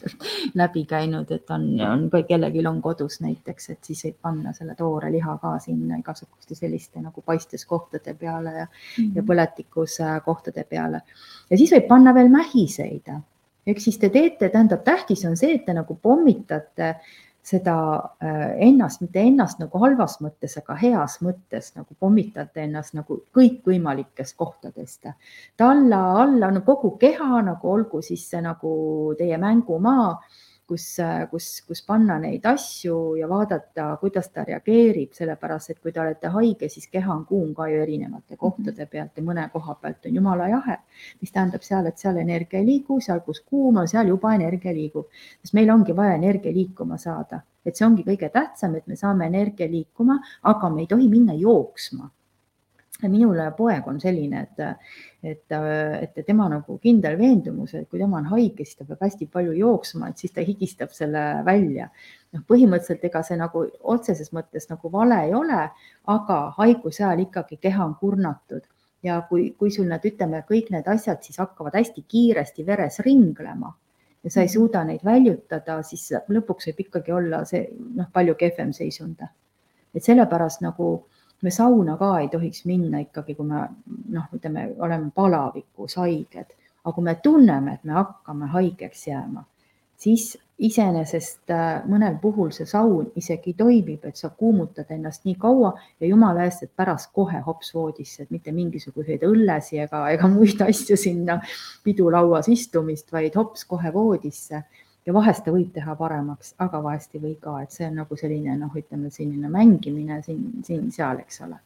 läbi käinud, et on, on, kui kellelgi on kodus näiteks, et siis võib panna selle toore liha ka sinna igasuguste selliste nagu paisteskohtade peale ja mm, -hmm. ja põletikus kohtade peale. ja siis võib panna veel mähiseid ehk siis te teete, tähendab, tähtis on see, et te nagu pommitate seda äh, ennast, mitte ennast nagu halvas mõttes, aga heas mõttes nagu pommitate ennast nagu kõikvõimalikest kohtadest. talla, alla, no kogu keha nagu olgu siis see nagu teie mängumaa kus, kus, kus panna neid asju ja vaadata, kuidas ta reageerib, sellepärast et kui te olete haige, siis keha on kuum ka ju erinevate kohtade pealt ja mõne koha pealt on jumala jahe, mis tähendab seal, et seal energia ei liigu, seal, kus kuum on, seal juba energia liigub, sest meil ongi vaja energia liikuma saada, et see ongi kõige tähtsam, et me saame energia liikuma, aga me ei tohi minna jooksma minul poeg on selline, et, et, et tema nagu kindel veendumus, et kui tema on haige, siis ta peab hästi palju jooksma, et siis ta higistab selle välja. noh, põhimõtteliselt ega see nagu otseses mõttes nagu vale ei ole, aga haiguse ajal ikkagi keha on kurnatud ja kui, kui sul need, ütleme, kõik need asjad siis hakkavad hästi kiiresti veres ringlema ja sa ei mhm. suuda neid väljutada, siis lõpuks võib ikkagi olla see noh, palju kehvem seisund. et sellepärast nagu me sauna ka ei tohiks minna ikkagi, kui me noh, ütleme, oleme palavikus haiged, aga kui me tunneme, et me hakkame haigeks jääma, siis iseenesest äh, mõnel puhul see saun isegi toimib, et sa kuumutad ennast nii kaua ja jumala eest, et pärast kohe hops voodisse, et mitte mingisuguseid õllesi ega, ega muid asju sinna pidulauas istumist, vaid hops kohe voodisse ja vahest ta võib teha paremaks, aga vahest ei või ka, et see on nagu selline noh, ütleme selline mängimine siin, siin-seal, eks ole.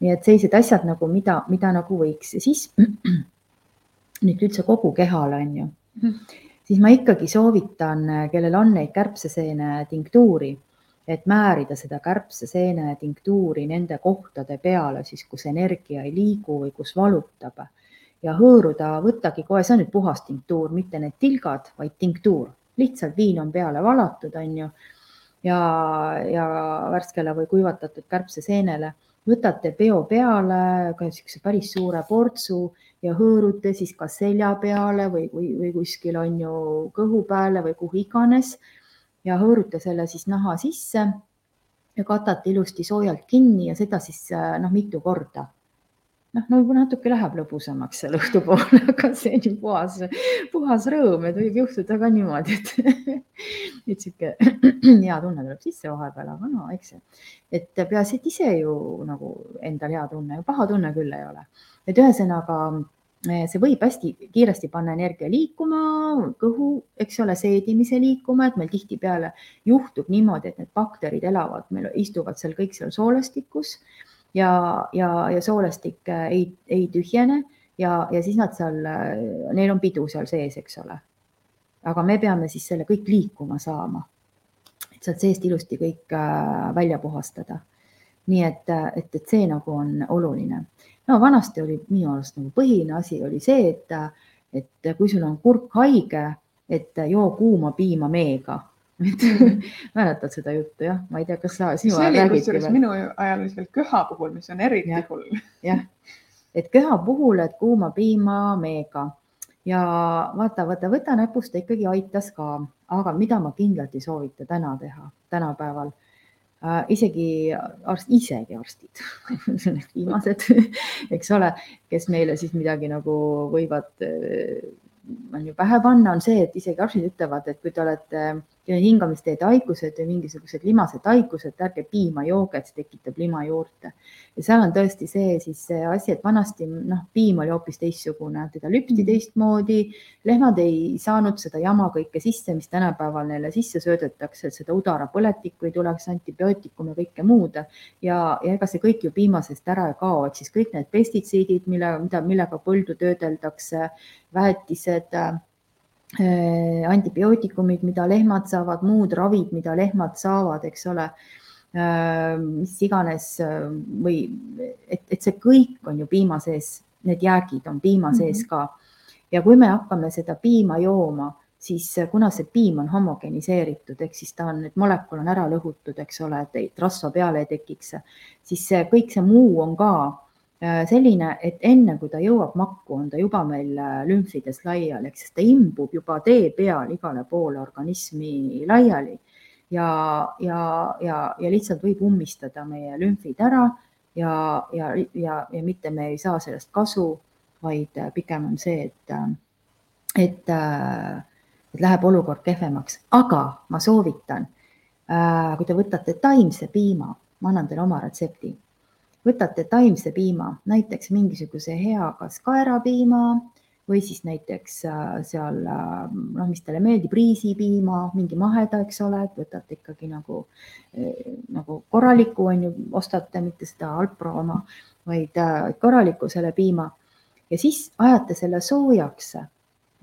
nii et sellised asjad nagu, mida, mida nagu võiks ja siis nüüd üldse kogu kehale on ju mm, -hmm. siis ma ikkagi soovitan, kellel on neid kärbseseene tinktuuri, et määrida seda kärbseseene tinktuuri nende kohtade peale siis, kus energia ei liigu või kus valutab ja hõõruda, võttagi kohe, see on nüüd puhas tinktuur, mitte need tilgad, vaid tinktuur lihtsalt viin on peale valatud, on ju. ja, ja värskele või kuivatatud kärbseseenele võtate peo peale ka niisuguse päris suure portsu ja hõõrute siis kas selja peale või, või, või kuskil on ju kõhu peale või kuhu iganes ja hõõrute selle siis naha sisse ja katate ilusti soojalt kinni ja seda siis noh, mitu korda noh, nagu natuke läheb lõbusamaks seal õhtupoole, aga see on ju puhas, puhas rõõm, et võib juhtuda ka niimoodi, et, et sihuke hea tunne tuleb sisse vahepeal, aga no eks see, et peaasi, et ise ju nagu endal hea tunne, paha tunne küll ei ole. et ühesõnaga see võib hästi kiiresti panna energia liikuma, kõhu, eks ole, seedimise liikuma, et meil tihtipeale juhtub niimoodi, et need bakterid elavad, meil istuvad seal kõik seal soolestikus ja, ja, ja soolestik äh, ei, ei tühjene ja, ja siis nad seal, äh, neil on pidu seal sees, eks ole. aga me peame siis selle kõik liikuma saama, et sealt seest ilusti kõik äh, välja puhastada. nii et, et, et see nagu on oluline. no vanasti oli minu arust nagu põhiline asi oli see, et, et kui sul on kurk haige, et joo kuuma piima meega mäletad seda juttu jah, ma ei tea, kas sa ajal räägiti kusjuures minu ajal oli veel köha puhul, mis on eriti ja, hull. jah, et köha puhul, et kuuma piima meega. Ja vaata, võta, võta näpust, ikkagi aitas ka, aga mida ma kindlalt ei soovita täna teha, tänapäeval? Äh,. isegi arst, isegi arstid. Viimased, eks ole, kes meile siis midagi nagu võivad äh, on ju pähe panna, on see, et isegi arstid ütlevad, et kui te olete hingamisteede haigused või mingisugused limased haigused, ärge piima jooge, et see tekitab lima juurde. ja seal on tõesti see siis see asi, et vanasti noh, piim oli hoopis teistsugune, teda lüpsti mm. teistmoodi, lehmad ei saanud seda jama kõike sisse, mis tänapäeval neile sisse söödetakse, et seda udarapõletikku ei tuleks, antibiootikume, kõike muud ja, ja ega see kõik ju piima seest ära ei kao, et siis kõik need pestitsiidid, mille, mida, millega põldu töödeldakse, väetised antibiootikumid, mida lehmad saavad, muud ravid, mida lehmad saavad, eks ole, äh, mis iganes äh, või et, et see kõik on ju piima sees, need jäägid on piima sees mhm. ka. ja kui me hakkame seda piima jooma, siis kuna see piim on homogeniseeritud, ehk siis ta on, need molekul on ära lõhutud, eks ole, et rasva peale ei tekiks, siis see kõik see muu on ka äh, selline, et enne kui ta jõuab makku, on ta juba meil äh, lümfides laiali, ehk siis ta imbub juba tee peal igale poole organismi laiali. Ja, ja, ja, ja lihtsalt võib ummistada meie lümfid ära ja, ja, ja, ja mitte me ei saa sellest kasu, vaid pigem on see, et, et, et läheb olukord kehvemaks, aga ma soovitan Äh, kui te võtate taimse piima, ma annan teile oma retsepti, võtate taimse piima, näiteks mingisuguse hea, kas kaerapiima või siis näiteks äh, seal, äh, noh, mis teile meeldib, riisipiima, mingi maheda, eks ole, et võtate ikkagi nagu, nagu korraliku on ju, ostate mitte seda Alpro oma, vaid korraliku selle piima. Ja siis ajate selle soojaks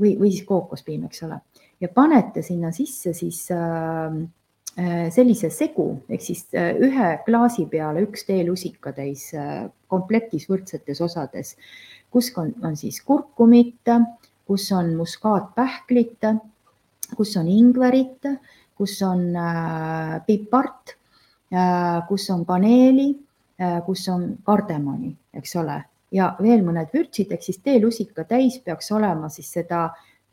või, või siis kookospiim, eks ole, ja panete sinna sisse siis äh, Äh, sellise segu ehk siis äh, ühe klaasi peale üks teelusikatäis äh, komplektis võrdsetes osades, kus on, on siis kurkumit, kus on muskaatpähklit, kus on ingverit, kus on äh, pipart äh,, kus on kaneeli äh,, kus on kardemoni, eks ole, ja veel mõned vürtsid ehk siis teelusika täis peaks olema siis seda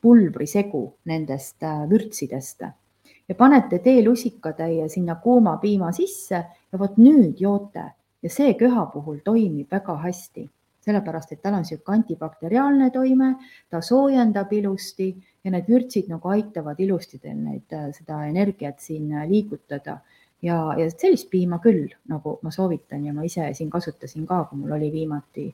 pulbrisegu nendest vürtsidest ja panete teelusikatäie sinna kuuma piima sisse ja vot nüüd joote. Ja see köha puhul toimib väga hästi, sellepärast et tal on niisugune antibakteriaalne toime, ta soojendab ilusti ja need vürtsid nagu aitavad ilusti teil neid, äh, seda energiat siin äh, liigutada. Ja, ja sellist piima küll, nagu ma soovitan ja ma ise siin kasutasin ka, kui mul oli viimati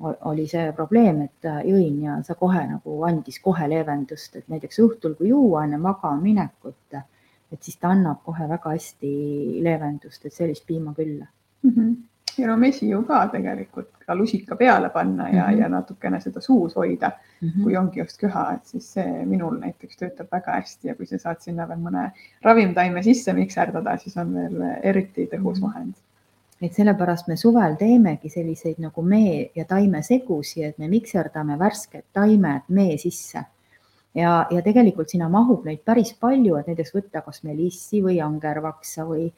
oli see probleem, et äh, jõin ja see kohe nagu andis kohe leevendust, et näiteks õhtul, kui juua enne magama minekut, et siis ta annab kohe väga hästi leevendust, et sellist piima küll mm. -hmm. ja no mesiu ka tegelikult ka lusika peale panna ja mm, -hmm. ja natukene seda suus hoida mm, -hmm. kui ongi just köha, et siis see minul näiteks töötab väga hästi ja kui sa saad sinna veel mõne ravimtaime sisse mikserdada, siis on veel eriti tõhus mhm. vahend et sellepärast me suvel teemegi selliseid nagu mee ja taime segusi, et me mikserdame värsked taimed mee sisse. ja, ja tegelikult sinna mahub neid päris palju, et näiteks võtta kas melissi või angervaksa või,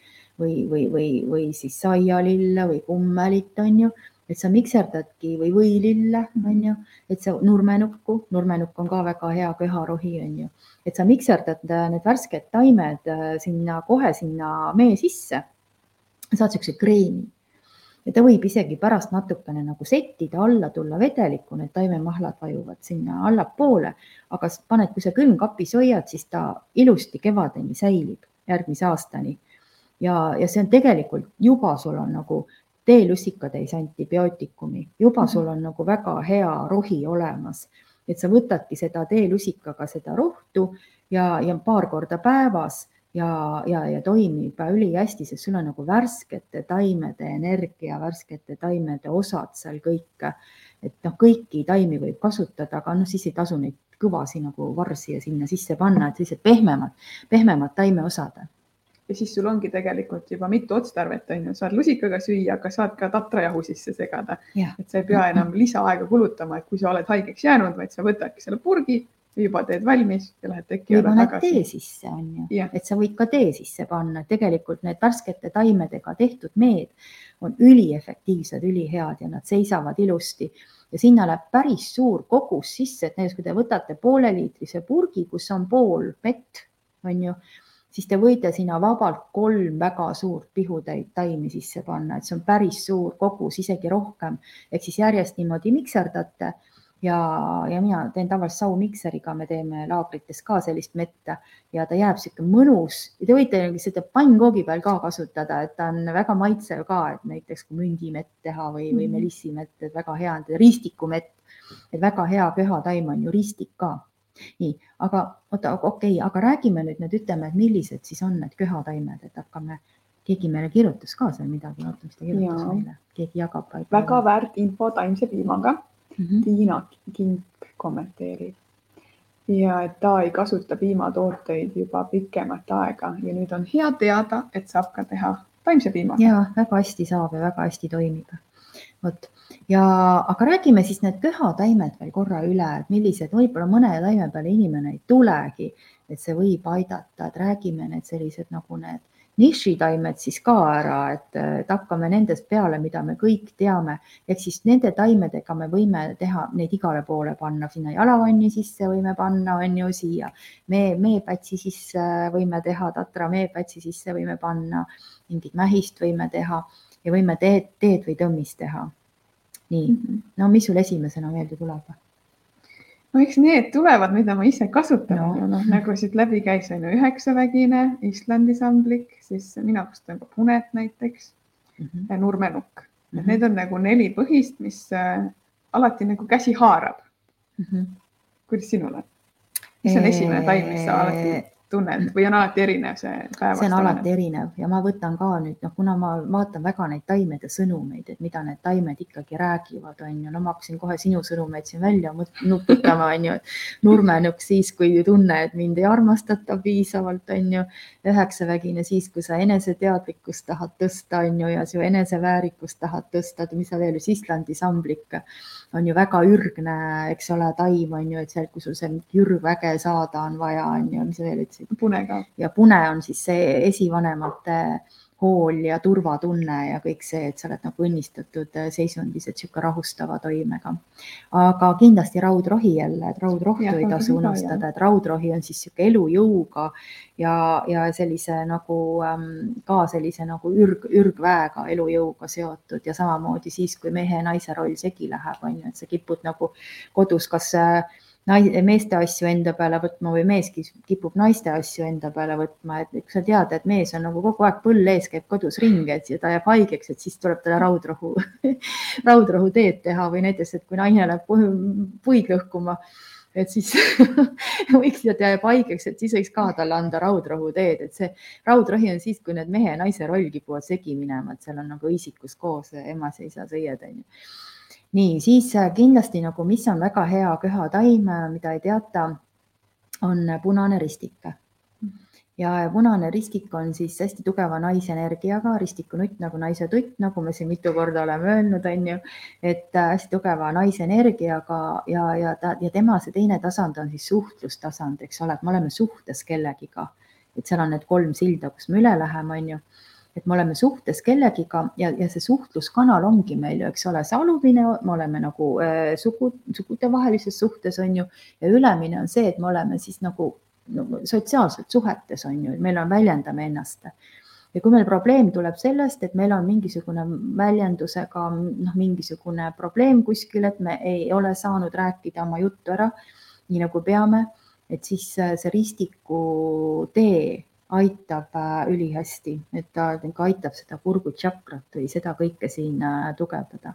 või, või, või, või siis saialille või kummelit, on ju. Et sa mikserdadki või võilille, on ju, et sa nurmenukku, nurmenukk on ka väga hea köharohi, on ju, et sa mikserdad need värsked taimed äh, sinna kohe sinna mee sisse saad niisuguse kreemi. Ja ta võib isegi pärast natukene nagu settida, alla tulla vedelikku, need taimemahlad vajuvad sinna allapoole, aga paned, kui sa külmkapis hoiad, siis ta ilusti kevadeni säilib, järgmise aastani. ja, ja see on tegelikult juba sul on nagu teelussikatäis antibiootikumi, juba sul on nagu väga hea rohi olemas, et sa võtadki seda teelusikaga seda rohtu ja, ja paar korda päevas ja, ja, ja toimib ülihästi, sest sul on nagu värskete taimede energia, värskete taimede osad seal kõik. et noh, kõiki taimi võib kasutada, aga noh, siis ei tasu neid kõvasi nagu varsi ja sinna sisse panna, et sellised pehmemad, pehmemad taimeosad ja siis sul ongi tegelikult juba mitu otstarvet, on ju, saad lusikaga süüa, aga saad ka tatrajahu sisse segada. et sa ei pea enam lisaaega kulutama, et kui sa oled haigeks jäänud, vaid sa võtadki selle purgi, juba teed valmis ja lähed teki alla tagasi. tee sisse on ju, et sa võid ka tee sisse panna, tegelikult need värskete taimedega tehtud meed on üliefektiivsed, ülihead ja nad seisavad ilusti. Ja sinna läheb päris suur kogus sisse, et näiteks kui te võtate pooleliitrise purgi, kus on pool mett, on ju, siis te võite sinna vabalt kolm väga suurt pihutäit taimi sisse panna, et see on päris suur kogus, isegi rohkem. ehk siis järjest niimoodi mikserdate ja, ja mina teen tavaliselt saumikseriga, me teeme laagrites ka sellist metta ja ta jääb sihuke mõnus ja te võite seda pannkoogi peal ka kasutada, et ta on väga maitsev ka, et näiteks kui mündimett teha või, või mhm. melissimett, et väga hea on ristikumett, et väga hea pühataim on ju ristik ka. nii, aga oota, okei okay,, aga räägime nüüd nüüd ütleme, et millised siis on need köhataimed, et hakkame keegi meile kirjutas ka seal midagi, oota, mis ta kirjutas ja. meile, keegi jagab. väga väärt info taimse piimaga mm. -hmm. Tiina Kink kommenteerib ja et ta ei kasuta piimatooteid juba pikemat aega ja nüüd on hea teada, et saab ka teha taimse piimaga. ja väga hästi saab ja väga hästi toimib. vot ja, aga räägime siis need köhataimed veel korra üle, et millised, võib-olla mõne taime peale inimene ei tulegi, et see võib aidata, et räägime need sellised nagu need nišitaimed siis ka ära, et, et hakkame nendest peale, mida me kõik teame, ehk siis nende taimedega me võime teha neid igale poole panna, sinna jalavanni sisse võime panna, on ju, siia mee, meepätsi sisse võime teha, tatra meepätsi sisse võime panna, mingit mähist võime teha ja võime teed, teed või tõmmist teha. nii -hmm. no mis sul esimesena meelde tuleb? No eks need tulevad, mida ma ise kasutan no., noh nagu siit läbi käis, on ju üheksavägine Islandi samblik, siis mina kasutan ka punet näiteks mm -hmm. ja nurmenukk mm. -hmm. need on nagu neli põhist, mis äh, alati nagu käsi haarab mm. -hmm. kuidas sinul on? mis on esimene taim, mis sa alati tunned või on alati erinev see päevastamine? see on alati erinev ja ma võtan ka nüüd noh, kuna ma vaatan väga neid taimede sõnumeid, et mida need taimed ikkagi räägivad, on ju, no ma hakkasin kohe sinu sõnumeid siin välja nuputama, on ju, et nurmenukk siis, kui tunne, et mind ei armastata piisavalt, on ju. üheksavägine siis, kui sa eneseteadlikkust tahad tõsta, on ju, ja su eneseväärikust tahad tõsta, mis sa veel, Islandi samblik on ju väga ürgne, eks ole, taim on ju, et seal, kui sul see ürgväge saada on vaja, on ju, mis sa veel ütlesid? Pune ka. ja pune on siis see esivanemate hool ja turvatunne ja kõik see, et sa oled nagu õnnistatud seisundis, et niisugune rahustava toimega. aga kindlasti raudrohi jälle, et raudrohtu ja, ei tasu unustada, et raudrohi on siis niisugune elujõuga ja, ja sellise nagu ähm, ka sellise nagu ürg, ürgväega, elujõuga seotud ja samamoodi siis, kui mehe ja naise roll segi läheb, on ju, et sa kipud nagu kodus kas äh, meeste asju enda peale võtma või mees kipub naiste asju enda peale võtma, et kui sa tead, et mees on nagu kogu aeg põll ees, käib kodus ringi, et ta jääb haigeks, et siis tuleb talle raudrohu raudrohu teed teha või näiteks, et kui naine läheb puid lõhkuma, et siis võiks ja ta jääb haigeks, et siis võiks ka talle anda raudrohu teed, et see raudrohi on siis, kui need mehe ja naise roll kipuvad segi minema, et seal on nagu isikus koos emas ja isas õied onju nii, siis äh, kindlasti nagu, mis on väga hea köhataim, äh, mida ei teata, on punane ristik. ja punane ristik on siis hästi tugeva naisenergiaga, ristikunutt nagu naise tutt, nagu me siin mitu korda oleme öelnud, on ju, et äh, hästi tugeva naisenergiaga ja, ja ta ja tema see teine tasand on siis suhtlustasand, eks ole, et me oleme suhtes kellegiga, et seal on need kolm silda, kus me üle läheme, on ju et me oleme suhtes kellegiga ja, ja see suhtluskanal ongi meil ju, eks ole, see alumine, me oleme nagu äh, sugu, sugudevahelises suhtes on ju ja ülemine on see, et me oleme siis nagu, nagu sotsiaalselt suhetes on ju, meil on, väljendame ennast. Ja kui meil probleem tuleb sellest, et meil on mingisugune väljendusega noh, mingisugune probleem kuskil, et me ei ole saanud rääkida oma juttu ära nii nagu peame, et siis äh, see ristiku tee aitab äh, ülihästi, et ta nagu aitab seda kurgutšakrat või seda kõike siin äh, tugevdada.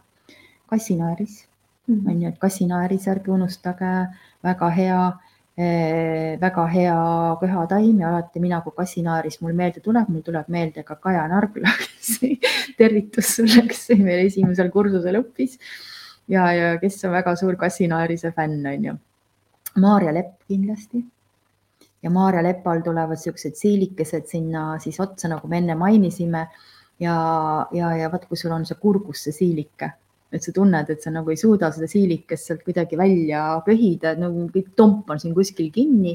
kassinaeris mm -hmm. on ju, et kassinaeris, ärge unustage, väga hea eh,, väga hea köhataim ja alati mina, kui kassinaeris mul meelde tuleb, mul tuleb meelde ka Kaja Nargla, kes tervitus sulle, kes meil esimesel kursusel õppis ja, ja kes on väga suur kassinaerise fänn, on ju. Maarja Lepp kindlasti ja Maarja Lepal tulevad siuksed siilikesed sinna siis otsa, nagu me enne mainisime. ja, ja, ja vot, kui sul on see kurgus see siilike, et sa tunned, et sa nagu ei suuda seda siilikest sealt kuidagi välja köhida, et nagu kõik tomp on siin kuskil kinni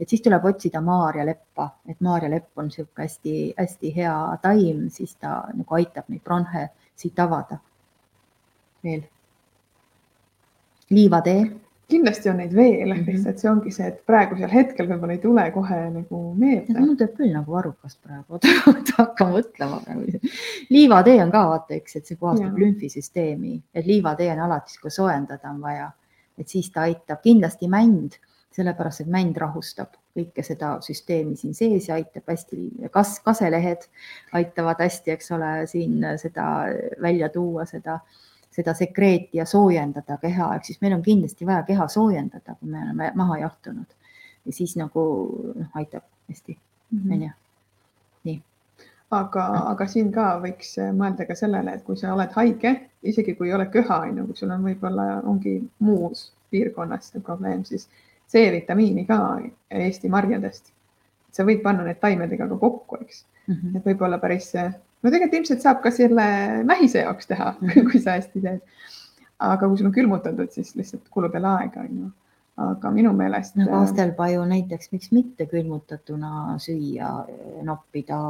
et siis tuleb otsida Maarja leppa, et Maarja lepp on niisugune hästi-hästi hea taim, siis ta nagu aitab neid bronhe siit avada. veel. liivatee kindlasti on neid veel mm, -hmm. lihtsalt see ongi see, et praegusel hetkel võib-olla ei tule kohe nagu meelde. mul teeb küll nagu varrukast praegu, hakka mõtlema praegu. liivatee on ka vaata üks, et see puhastab lümfisüsteemi, et liivatee on alati, kui soojendada on vaja, et siis ta aitab kindlasti mänd, sellepärast et mänd rahustab kõike seda süsteemi siin sees ja aitab hästi, kas kaselehed aitavad hästi, eks ole, siin seda välja tuua, seda seda sekreeti ja soojendada keha, ehk siis meil on kindlasti vaja keha soojendada, kui me oleme maha jahtunud ja siis nagu noh, aitab hästi, mhm. onju. nii. aga, aga siin ka võiks mõelda ka sellele, et kui sa oled haige, isegi kui ei ole köha, on ju, kui sul on võib-olla ongi muus piirkonnas see probleem, siis C-vitamiini ka Eesti marjadest. sa võid panna need taimedega ka kokku, eks mm. -hmm. et võib-olla päris no tegelikult ilmselt saab ka selle mähise jaoks teha mm, -hmm. kui sa hästi teed. aga kui sul on külmutatud, siis lihtsalt kulub jälle aega, on ju. aga minu meelest. no kastelpaju näiteks, miks mitte külmutatuna süüa, noppida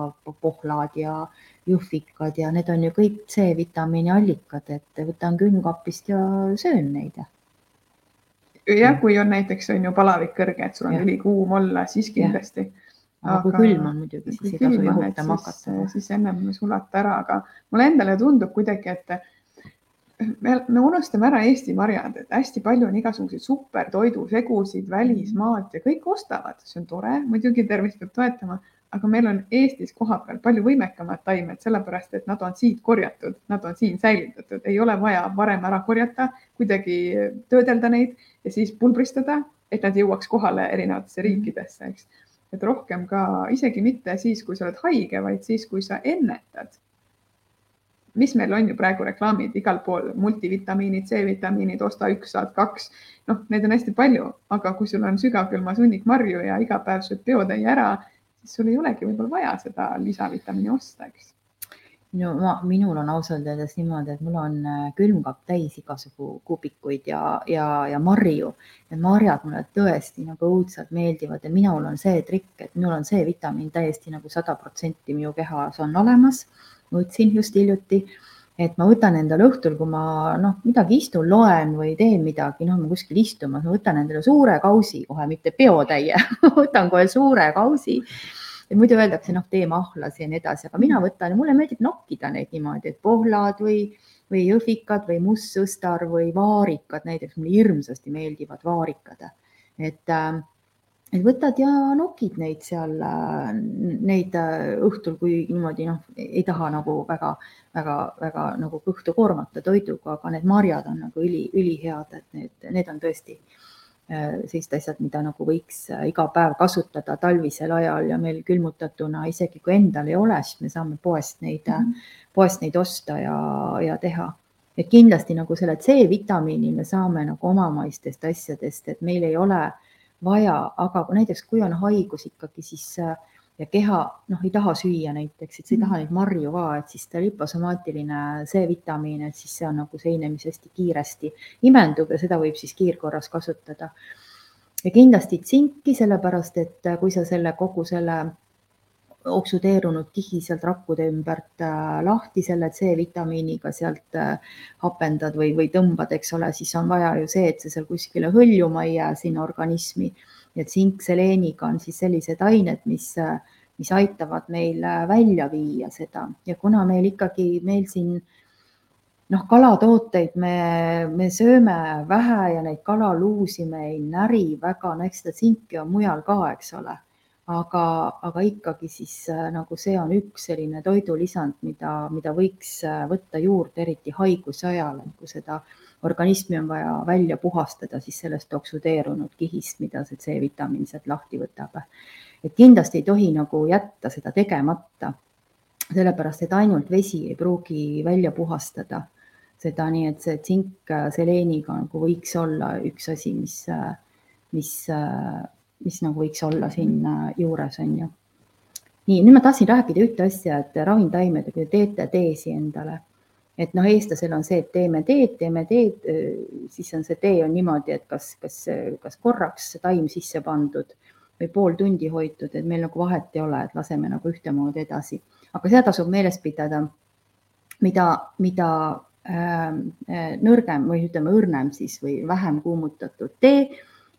pohlad ja juhvikad ja need on ju kõik C-vitamiini allikad, et võtan külmkapist ja söön neid. jah, kui on näiteks on ju palavik kõrge, et sul on ülikuum olla, siis kindlasti. Aga kui külm on muidugi, siis ei tasu jahutama hakata. siis ennem sulata ära, aga mulle endale tundub kuidagi, et me, me unustame ära Eesti marjad, et hästi palju on igasuguseid supertoidusegusid välismaalt ja kõik ostavad, see on tore, muidugi tervist peab toetama, aga meil on Eestis kohapeal palju võimekamad taimed, sellepärast et nad on siit korjatud, nad on siin säilitatud, ei ole vaja varem ära korjata, kuidagi töödelda neid ja siis pulbristada, et nad jõuaks kohale erinevatesse mhm. riikidesse, eks. Et rohkem ka isegi mitte siis, kui sa oled haige, vaid siis, kui sa ennetad mis meil on ju praegu reklaamid igal pool, multivitamiinid, C-vitamiinid, osta üks, saad kaks. noh, neid on hästi palju, aga kui sul on sügavkülmas hunnik marju ja iga päev sööd peotäie ära, siis sul ei olegi võib-olla vaja seda lisavitamiini osta, eks no ma, minul on ausalt öeldes niimoodi, et mul on äh, külmkapp täis igasugu kubikuid ja, ja, ja marju. Need marjad mulle tõesti nagu õudselt meeldivad ja minul on see trikk, et minul on see vitamiin täiesti nagu sada protsenti minu kehas on olemas võtsin just hiljuti, et ma võtan endale õhtul, kui ma noh, midagi istun, loen või teen midagi, noh, ma kuskil istumas, ma võtan endale suure kausi kohe, mitte peotäie võtan kohe suure kausi. Et muidu öeldakse, noh, tee mahlas ja nii edasi, aga mina võtan mulle meeldib nokkida neid niimoodi, et pohlad või, või jõhvikad või mustsõstar või vaarikad, näiteks mulle hirmsasti meeldivad vaarikad. et äh, et võtad ja nokid neid seal, neid äh, õhtul, kui niimoodi noh, ei taha nagu väga, väga, väga nagu kõhtu koormata toiduga, aga need marjad on nagu üli, ülihead, et need, need on tõesti äh, sellised asjad, mida nagu võiks äh, iga päev kasutada talvisel ajal ja meil külmutatuna, isegi kui endal ei ole, siis me saame poest neid mm, -hmm. poest neid osta ja, ja teha et kindlasti nagu selle C-vitamiini me saame nagu omamaistest asjadest, et meil ei ole äh, vaja, aga näiteks kui on haigus ikkagi, siis äh, ja keha noh, ei taha süüa näiteks, et sa ei taha neid marju ka, et siis ta liposomaatiline C-vitamiin, et siis see on nagu seine, mis hästi kiiresti imendub ja seda võib siis kiirkorras kasutada. ja kindlasti tsinki, sellepärast et kui sa selle kogu selle oksudeerunud kihi sealt rakkude ümbert äh, lahti selle C-vitamiiniga sealt äh, hapendad või, või tõmbad, eks ole, siis on vaja ju see, et see seal kuskile hõljuma ei jää sinna organismi. Ja tsink seleeniga on siis sellised ained, mis, äh, mis aitavad meil välja viia seda. Ja kuna meil ikkagi, meil siin noh, kalatooteid me, me sööme vähe ja neid kalaluusi me ei näri väga, no eks seda tsinki on mujal ka, eks ole aga, aga ikkagi siis äh, nagu see on üks selline toidulisand, mida, mida võiks äh, võtta juurde, eriti haiguse ajal, et kui seda organismi on vaja välja puhastada, siis sellest oksudeerunud kihist, mida see C-vitamiin sealt lahti võtab. et kindlasti ei tohi nagu jätta seda tegemata, sellepärast et ainult vesi ei pruugi välja puhastada seda, nii et see tsink äh, seleeniga nagu võiks olla üks asi, mis, mis mis nagu võiks olla siin juures, on ju. nii, nüüd ma tahtsin rääkida ühte asja, et ravimtaimedega, kui te teete teesi endale, et noh, eestlasel on see, et teeme teed, teeme teed, siis on see tee on niimoodi, et kas, kas, kas korraks taim sisse pandud või pool tundi hoitud, et meil nagu vahet ei ole, et laseme nagu ühtemoodi edasi, aga seda tasub meeles pidada, mida, mida äh, nõrgem või ütleme, õrnem siis või vähem kuumutatud tee,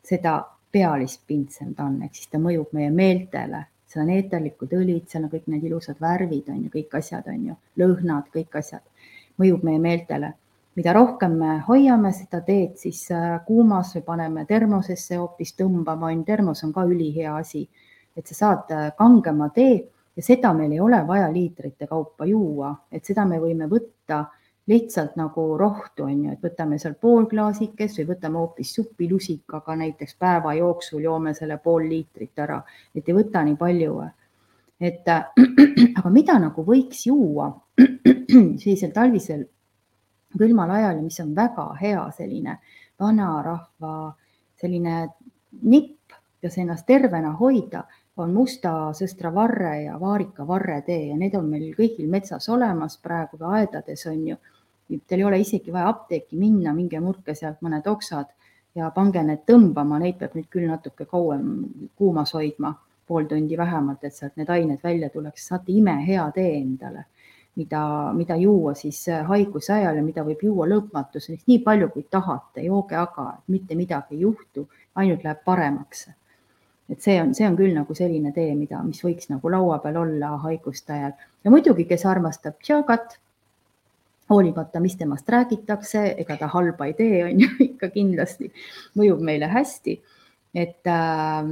seda pealispindsem ta on, ehk siis ta mõjub meie meeltele, seal on eeterlikud õlid, seal on kõik need ilusad värvid on ju, kõik asjad on ju, lõhnad, kõik asjad, mõjub meie meeltele. mida rohkem me hoiame seda teed siis äh, kuumas või paneme termosesse hoopis tõmbama, on termos on ka ülihea asi, et sa saad äh, kangema tee ja seda meil ei ole vaja liitrite kaupa juua, et seda me võime võtta lihtsalt nagu rohtu, on ju, et võtame seal pool klaasikest või võtame hoopis supilusikaga näiteks päeva jooksul joome selle pool liitrit ära, et ei võta nii palju. et aga mida nagu võiks juua sellisel talvisel külmal ajal, mis on väga hea selline vanarahva selline nipp, kes ennast tervena hoida, on musta sõstravarre ja vaarikavarre tee ja need on meil kõigil metsas olemas praegu aedades on ju Teil ei ole isegi vaja apteeki minna, minge murke sealt mõned oksad ja pange need tõmbama, neid peab nüüd küll natuke kauem kuumas hoidma, pool tundi vähemalt, et sealt need ained välja tuleks, saate imehea tee endale mida, mida juua siis haiguse ajal ja mida võib juua lõpmatuseni, nii palju kui tahate, jooge aga, mitte midagi ei juhtu, ainult läheb paremaks. Et see on, see on küll nagu selline tee, mida, mis võiks nagu laua peal olla haiguste ajal. Ja muidugi, kes armastab tšagat, hoolimata, mis temast räägitakse, ega ta halba ei tee, on ju ikka kindlasti mõjub meile hästi. et äh,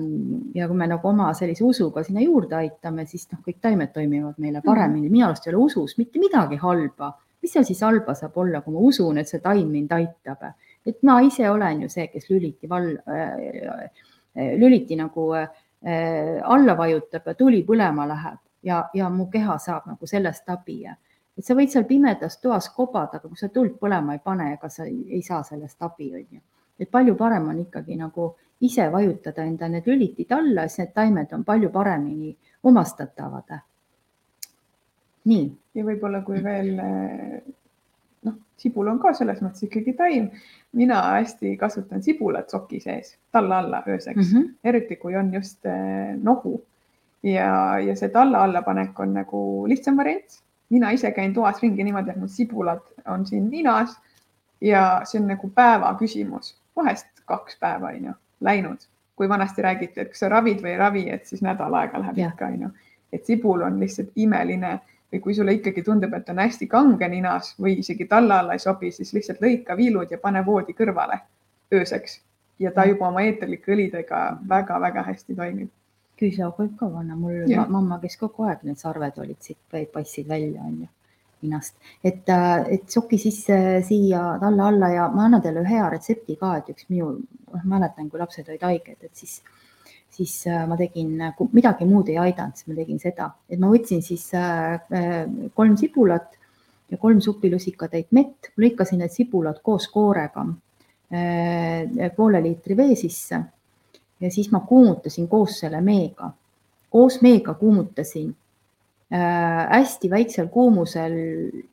ja kui me nagu oma sellise usuga sinna juurde aitame, siis noh, kõik taimed toimivad meile paremini. minu arust ei ole usus mitte midagi halba. mis seal siis halba saab olla, kui ma usun, et see taim mind aitab? et ma ise olen ju see, kes lüliti val- äh,, Eh, lüliti nagu eh, alla vajutab ja tuli põlema läheb ja, ja mu keha saab nagu sellest abi. Et sa võid seal pimedas toas kobada, aga kui sa tuld põlema ei pane, ega sa ei, ei saa sellest abi, on ju. et palju parem on ikkagi nagu ise vajutada enda need lülitid alla, siis need taimed on palju paremini omastatavad. nii. ja võib-olla, kui veel noh, sibul on ka selles mõttes ikkagi taim. mina hästi kasutan sibulat soki sees talla alla ööseks mm, -hmm. eriti kui on just eh, nohu ja, ja see talla alla panek on nagu lihtsam variant. Mina ise käin toas ringi niimoodi, et mul sibulad on siin ninas ja see on nagu päeva küsimus, vahest kaks päeva on ju läinud, kui vanasti räägiti, et kas sa ravid või ei ravi, et siis nädal aega läheb ja. ikka on ju, et sibul on lihtsalt imeline või kui sulle ikkagi tundub, et on hästi kange ninas või isegi talla alla ei sobi, siis lihtsalt lõika viilud ja pane voodi kõrvale ööseks. Ja ta juba oma eeterlike õlidega väga-väga hästi toimib. Küüslaug võib ka panna, mul ja. mamma käis kogu aeg, need sarved olid siit, paistsid välja, onju ninast, et, äh, et soki sisse siia talla alla ja ma annan teile ühe hea retsepti ka, et üks minu, noh, mäletan, kui lapsed olid haiged, et siis siis äh, ma tegin, midagi muud ei aidanud, siis ma tegin seda, et ma võtsin siis äh, kolm sibulat ja kolm supilusikatäit mett, lõikasin need sibulad koos koorega poole liitri vee sisse ja siis ma kuumutasin koos selle meega. koos meega kuumutasin Äh, hästi väiksel kuumusel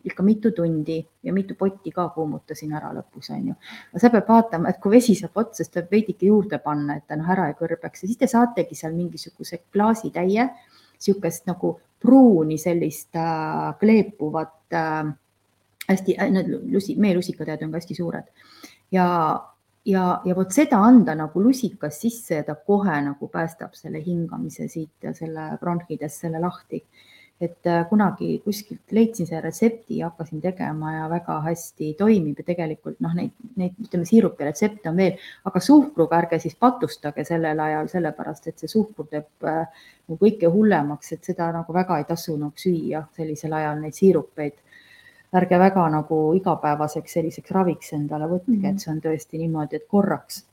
ikka mitu tundi ja mitu potti ka kuumutasin ära lõpus, on ju. sa pead vaatama, et kui vesi saab otsa, siis tuleb veidike juurde panna, et ta noh, ära ei kõrbeks ja siis te saategi seal mingisuguse klaasitäie, niisugust nagu pruuni sellist äh, kleepuvat äh,, hästi äh,, need lusi, meelusikatäed on ka hästi suured ja ja, ja vot seda anda nagu lusikas sisse ja ta kohe nagu päästab selle hingamise siit ja selle bronhidest selle lahti et äh, kunagi kuskilt leidsin selle retsepti ja hakkasin tegema ja väga hästi toimib ja tegelikult noh, neid, neid ütleme, siirupi retsepte on veel, aga suhkruga ärge siis patustage sellel ajal, sellepärast et see suhkur teeb äh, nagu kõike hullemaks, et seda nagu väga ei tasu nagu süüa sellisel ajal neid siirupeid. Ärge väga nagu igapäevaseks selliseks raviks endale võtke mm, -hmm. et see on tõesti niimoodi, et korraks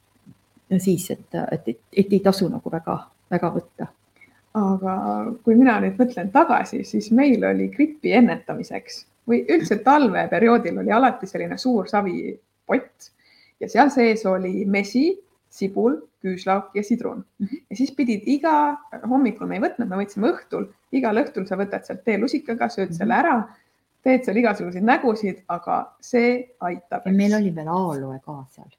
ja siis, et, et, et, et ei tasu nagu väga-väga võtta aga kui mina nüüd mõtlen tagasi, siis meil oli gripi ennetamiseks või üldse talveperioodil oli alati selline suur savipott ja seal sees oli mesi, sibul, küüslauk ja sidrun. Mhm. ja siis pidid iga, hommikul me ei võtnud, me võtsime õhtul, igal õhtul sa võtad sealt teelusikaga, sööd selle mhm. ära, teed seal igasuguseid nägusid, aga see aitab. meil oli veel aloe ka seal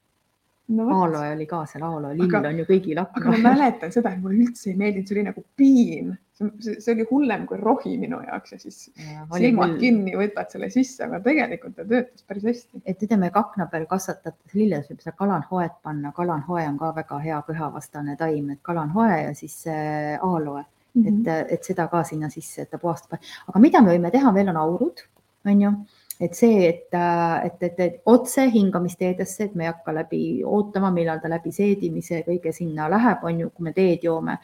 no,. Aaloe oli ka seal, Aaloe lill aga, on ju kõigil akna. aga ma mäletan seda, et mulle üldse ei meeldinud, see oli nagu piin, see oli hullem kui rohi minu jaoks ja siis ja, silmad küll... kinni, võtad selle sisse, aga tegelikult ta töötas päris hästi. et ütleme, kui akna peal kasvatates lilles võib seda kalanhoet panna, kalanhoe on ka väga hea köhavastane taim, et kalanhoe ja siis äh, Aaloe mm, -hmm. et, et seda ka sinna sisse, et ta puhastab. aga mida me võime teha, veel on aurud, on ju et see, et, et, et, et otse hingamisteedesse, et me ei hakka läbi ootama, millal ta läbi seedimise kõige sinna läheb, on ju, kui me teed joome,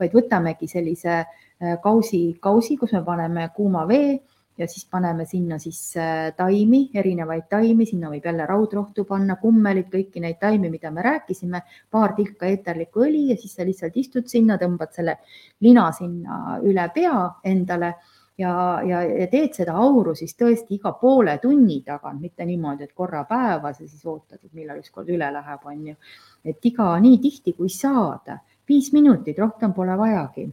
vaid võtamegi sellise äh, kausi, kausi, kus me paneme kuuma vee ja siis paneme sinna siis äh, taimi, erinevaid taimi, sinna võib jälle raudrohtu panna, kummelit, kõiki neid taimi, mida me rääkisime, paar tilka eeterlikku õli ja siis sa lihtsalt istud sinna, tõmbad selle lina sinna üle pea endale ja, ja, ja teed seda auru siis tõesti iga poole tunni tagant, mitte niimoodi, et korra päevas ja siis ootad, et millal ükskord üle läheb, on ju. et iga nii tihti kui saad, viis minutit, rohkem pole vajagi.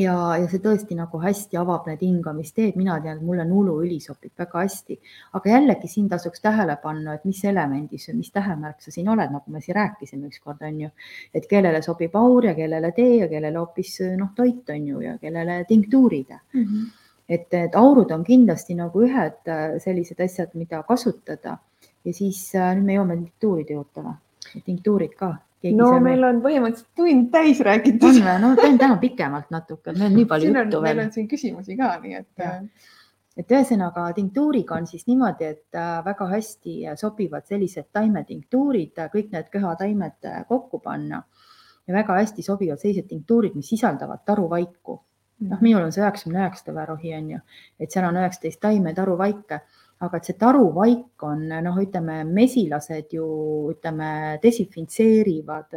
Ja, ja see tõesti nagu hästi avab need hingamisteed, mina tean, et mulle nuluõli sobib väga hästi, aga jällegi siin tasuks tähele panna, et mis elemendis või mis tähemärk sa siin oled, nagu me siin rääkisime ükskord on ju, et kellele sobib aur ja kellele tee ja kellele hoopis noh, toit on ju ja kellele tinktuurid mm. -hmm. et, et aurud on kindlasti nagu ühed äh, sellised asjad, mida kasutada ja siis äh, nüüd me jõuame tinktuuride juurde või? tinktuurid ka no seal... meil on põhimõtteliselt tund täis räägitud. on või? no täna pikemalt natuke, meil on nii palju juttu on, veel. meil on siin küsimusi ka, nii et. Äh, et ühesõnaga tinktuuriga on siis niimoodi, et äh, väga hästi sobivad sellised taimetinktuurid, kõik need köhataimed äh, kokku panna ja väga hästi sobivad sellised tinktuurid, mis sisaldavad taruvaiku. noh, mm. minul on see üheksakümne üheksa tõverohi on ju, et seal on üheksateist taime taruvaike aga et see taruvaik on noh, ütleme mesilased ju ütleme desinfitseerivad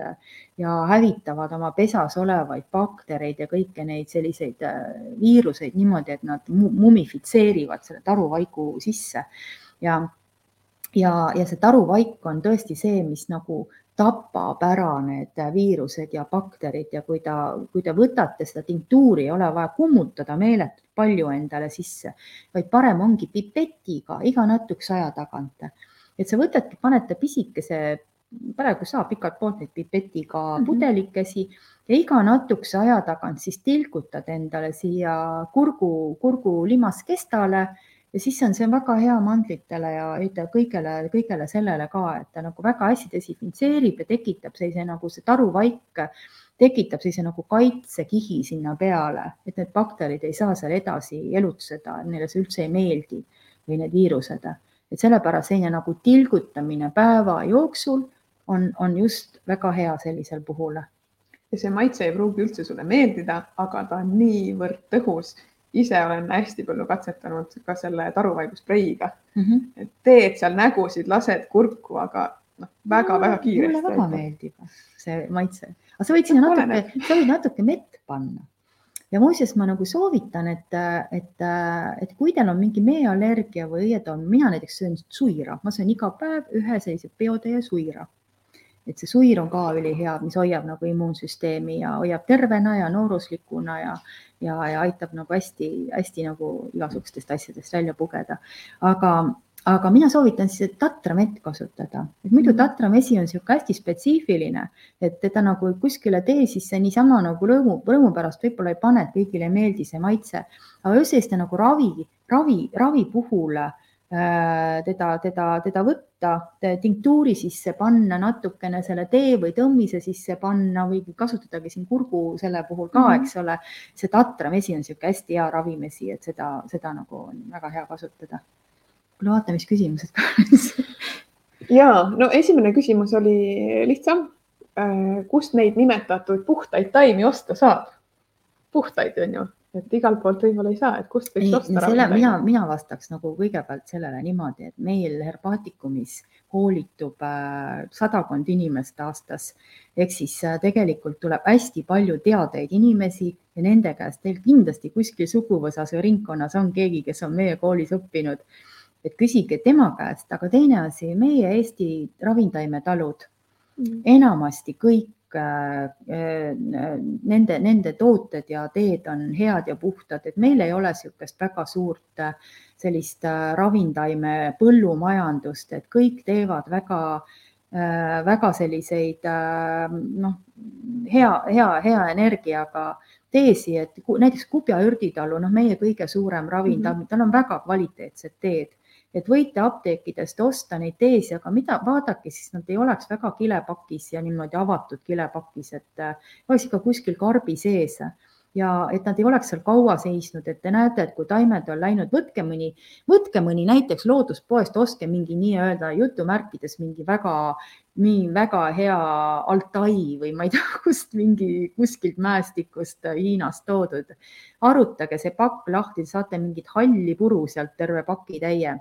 ja hävitavad oma pesas olevaid baktereid ja kõiki neid selliseid äh, viiruseid niimoodi, et nad mumifitseerivad selle taruvaigu sisse. Ja ja, ja see taruvaik on tõesti see, mis nagu tapab ära need viirused ja bakterid ja kui ta, kui te võtate seda tinktuuri, ei ole vaja kummutada meeletult palju endale sisse, vaid parem ongi pipetiga iga natukese aja tagant. et sa võtadki, panete pisikese, praegu saab igalt poolt neid pipetiga mm -hmm. pudelikesi ja iga natukese aja tagant siis tilgutad endale siia kurgu, kurgu limaskestale ja siis on see väga hea mandlitele ja ütleme kõigele, kõigele sellele ka, et ta nagu väga hästi desinfitseerib ja tekitab sellise nagu see taruvaik tekitab sellise nagu kaitsekihi sinna peale, et need bakterid ei saa seal edasi elutseda, neile see üldse ei meeldi või need viirused. et sellepärast selline nagu tilgutamine päeva jooksul on, on just väga hea sellisel puhul. ja see maitse ei pruugi üldse sulle meeldida, aga ta on niivõrd tõhus ise olen hästi palju katsetanud ka selle taruvaiguspreiga mm. -hmm. et teed seal nägusid, lased kurku, aga noh, väga-väga kiiresti. mulle väga meeldib see maitse, aga sa võid sinna natuke, sa võid natuke mett panna. ja muuseas, ma nagu soovitan, et, et, et kui teil on mingi meeallergia või õietoon, mina näiteks söön suira, ma söön iga päev ühe sellise peotäie suira et see suir on ka ülihea, mis hoiab nagu immuunsüsteemi ja hoiab tervena ja nooruslikuna ja, ja, ja aitab nagu hästi-hästi nagu igasugustest asjadest välja pugeda. aga, aga mina soovitan siis tatramett kasutada, et muidu mm. tatramesi on niisugune hästi spetsiifiline, et teda nagu kuskile tee sisse niisama nagu rõõmu, rõõmu pärast võib-olla ei pane, et kõigile ei meeldi see maitse, aga selliste nagu ravi, ravi, ravi puhul Äh, teda, teda, teda võtta, tinktuuri sisse panna, natukene selle tee või tõmmise sisse panna või kasutadagi siin kurgu selle puhul ka mm, -hmm. eks ole. see tatramesi on niisugune hästi hea ravimesi, et seda, seda nagu on väga hea kasutada. kuule, vaata, mis küsimused ka ja no esimene küsimus oli lihtsam. Äh, kust neid nimetatud puhtaid taimi osta saab? puhtaid on ju et igalt poolt võib-olla ei saa, et kust võiks ei, osta selle, mina, mina vastaks nagu kõigepealt sellele niimoodi, et meil Herbaatikumis koolitub äh, sadakond inimest aastas. ehk siis äh, tegelikult tuleb hästi palju teadeid inimesi ja nende käest teil kindlasti kuskil suguvõsas või ringkonnas on keegi, kes on meie koolis õppinud. et küsige tema käest, aga teine asi, meie Eesti ravintaimetalud mm. enamasti kõik nende, nende tooted ja teed on head ja puhtad, et meil ei ole niisugust väga suurt äh, sellist ravintaime põllumajandust, et kõik teevad väga, väga selliseid noh, hea, hea, hea energiaga teesi, et näiteks Kubja ürditalu, noh, meie kõige suurem ravintaim mm, -hmm. tal on väga kvaliteetsed teed et võite apteekidest osta neid teesi, aga mida, vaadake siis, nad ei oleks väga kilepakis ja niimoodi avatud kilepakis, et äh, oleks ikka kuskil karbi sees ja et nad ei oleks seal kaua seisnud, et te näete, et kui taimed on läinud, võtke mõni, võtke mõni näiteks looduspoest, ostke mingi nii-öelda jutumärkides mingi väga, nii väga hea Altai või ma ei tea, kust mingi kuskilt mäestikust Hiinast toodud. arutage see pakk lahti, saate mingit halli puru sealt terve paki täie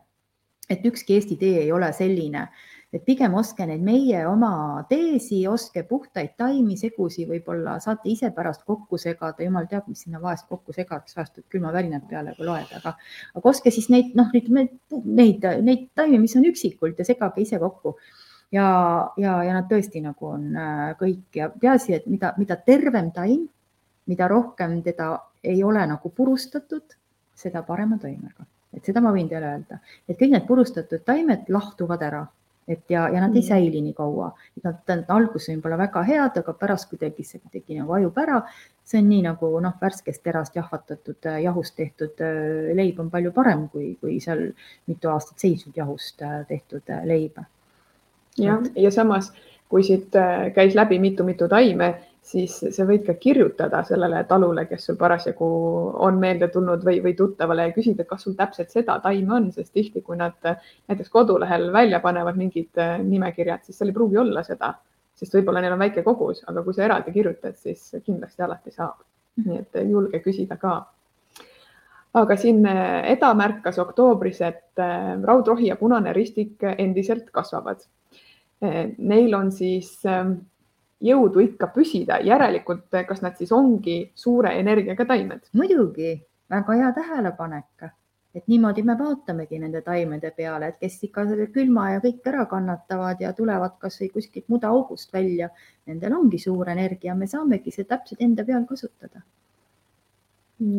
et ükski Eesti tee ei ole selline, et pigem ostke neid meie oma teesi, ostke puhtaid taimi, segusi, võib-olla saate ise pärast kokku segada, jumal teab, mis sinna vahest kokku segaks, vahest võib külmavärinad peale, kui loed, aga, aga ostke siis neid, noh, neid, neid, neid taimi, mis on üksikult ja segage ise kokku. Ja, ja, ja nad tõesti nagu on äh, kõik. Ja peaasi, et mida, mida tervem taim, mida rohkem teda ei ole nagu purustatud, seda parema toimega. Et seda ma võin teile öelda, et kõik need purustatud taimed lahtuvad ära et ja, ja nad ei mm. säili nii kaua, et nad, nad alguses võib-olla väga head, aga pärast kuidagi see kuidagi nagu hajub ära. see on nii nagu noh, värskest terast jahvatatud äh, jahust tehtud äh, leib on palju parem kui, kui seal mitu aastat seisnud jahust äh, tehtud leib. jah, ja samas kui siit käis läbi mitu-mitu taime siis sa võid ka kirjutada sellele talule, kes sul parasjagu on meelde tulnud või, või tuttavale ja küsida, kas sul täpselt seda taime on, sest tihti, kui nad näiteks kodulehel välja panevad mingid äh, nimekirjad, siis seal ei pruugi olla seda, sest võib-olla neil on väike kogus, aga kui sa eraldi kirjutad, siis kindlasti alati saab. nii et julge küsida ka. aga siin Eda märkas oktoobris, et raudrohi ja punane ristik endiselt kasvavad. Neil on siis jõudu ikka püsida, järelikult kas nad siis ongi suure energiaga taimed? muidugi, väga hea tähelepanek, et niimoodi me vaatamegi nende taimede peale, et kes ikka selle külma ja kõik ära kannatavad ja tulevad kasvõi kuskilt mudaaugust välja, nendel ongi suur energia, me saamegi seda täpselt enda peal kasutada.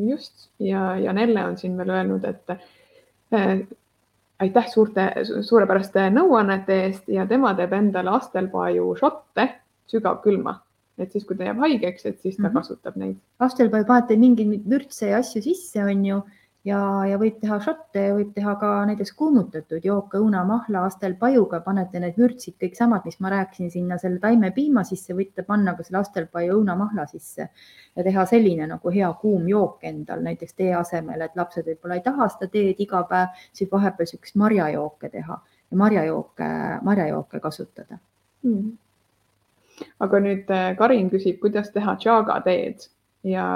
just ja, ja Nelle on siin veel öelnud, et äh, aitäh suurte, suurepäraste nõuannete eest ja tema teeb endale astelpaaju šotte sügavkülma, et siis, kui ta jääb haigeks, et siis ta mm -hmm. kasutab neid. lastel võib vaata mingeid vürtse ja asju sisse, on ju, ja, ja võib teha šotte ja võib teha ka näiteks kuumutatud jooke õunamahla astelpajuga, panete need vürtsid kõik samad, mis ma rääkisin sinna selle taimepiima sisse, võite panna ka selle astelpaju õunamahla sisse ja teha selline nagu hea kuum jook endal näiteks tee asemel, et lapsed võib-olla ei taha seda teed iga päev, siis vahepeal niisugust marjajooke teha ja marjajooke, marjajooke kasutada mm aga nüüd äh, Karin küsib, kuidas teha chaga teed ja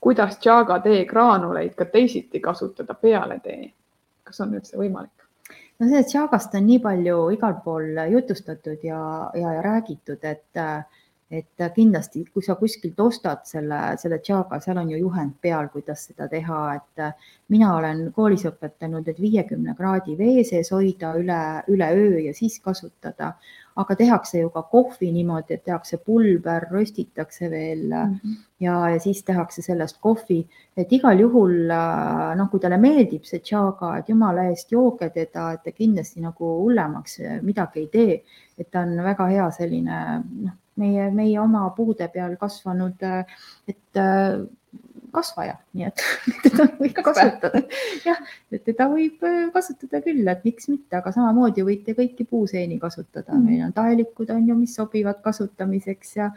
kuidas chaga tee graanuleid ka teisiti kasutada peale tee. kas on üldse võimalik? no sellest chagast on nii palju igal pool jutustatud ja, ja, ja räägitud, et äh, et kindlasti, kui sa kuskilt ostad selle, selle tšaaga, seal on ju juhend peal, kuidas seda teha, et äh, mina olen koolis õpetanud, et viiekümne kraadi vee sees hoida üle, üle öö ja siis kasutada aga tehakse ju ka kohvi niimoodi, et tehakse pulber, röstitakse veel mm -hmm. ja, ja siis tehakse sellest kohvi, et igal juhul noh, kui talle meeldib see tšaaga, et jumala eest jooge teda, et ta kindlasti nagu hullemaks midagi ei tee, et ta on väga hea selline noh, meie, meie oma puude peal kasvanud, et kasvaja, nii et teda võib kasutada. jah, et teda võib äh, kasutada küll, et miks mitte, aga samamoodi võite kõiki puuseeni kasutada -hmm. meil on taelikud on ju, mis sobivad kasutamiseks ja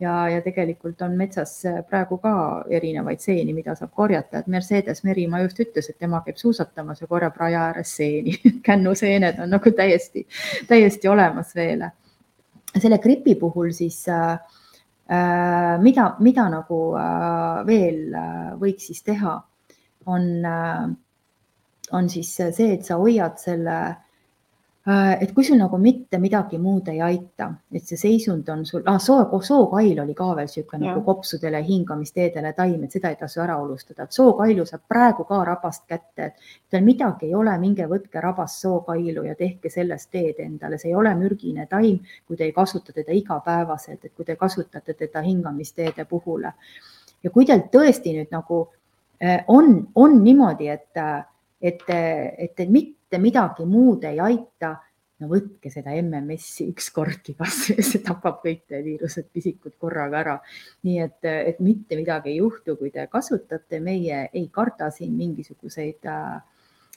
ja, ja tegelikult on metsas äh, praegu ka erinevaid seeni, mida saab korjata, et Mercedes Merimaa just ütles, et tema käib suusatamas ja korjab raja ääres seeni kännuseened on nagu täiesti, täiesti olemas veel. Selle gripi puhul siis äh, Äh, mida, mida nagu äh, veel võiks siis teha, on, on siis see, et sa hoiad selle et kui sul nagu mitte midagi muud ei aita, et see seisund on sul ah,, soo, sookail oli ka veel niisugune nagu kopsudele, hingamisteedele taim, et seda ei tasu ära unustada, et sookailu saab praegu ka rabast kätte, et teil midagi ei ole, minge võtke rabast sookailu ja tehke sellest teed endale, see ei ole mürgine taim, kui te ei kasuta teda igapäevaselt, et kui te kasutate teda hingamisteede puhul. ja kui teil tõesti nüüd nagu äh, on, on niimoodi, et, et, et te mitte midagi muud ei aita, no võtke seda MMS-i ükskordki kasvõi, see tapab kõik viirused, pisikud korraga ära. nii et, et mitte midagi ei juhtu, kui te kasutate, meie ei karda siin mingisuguseid äh,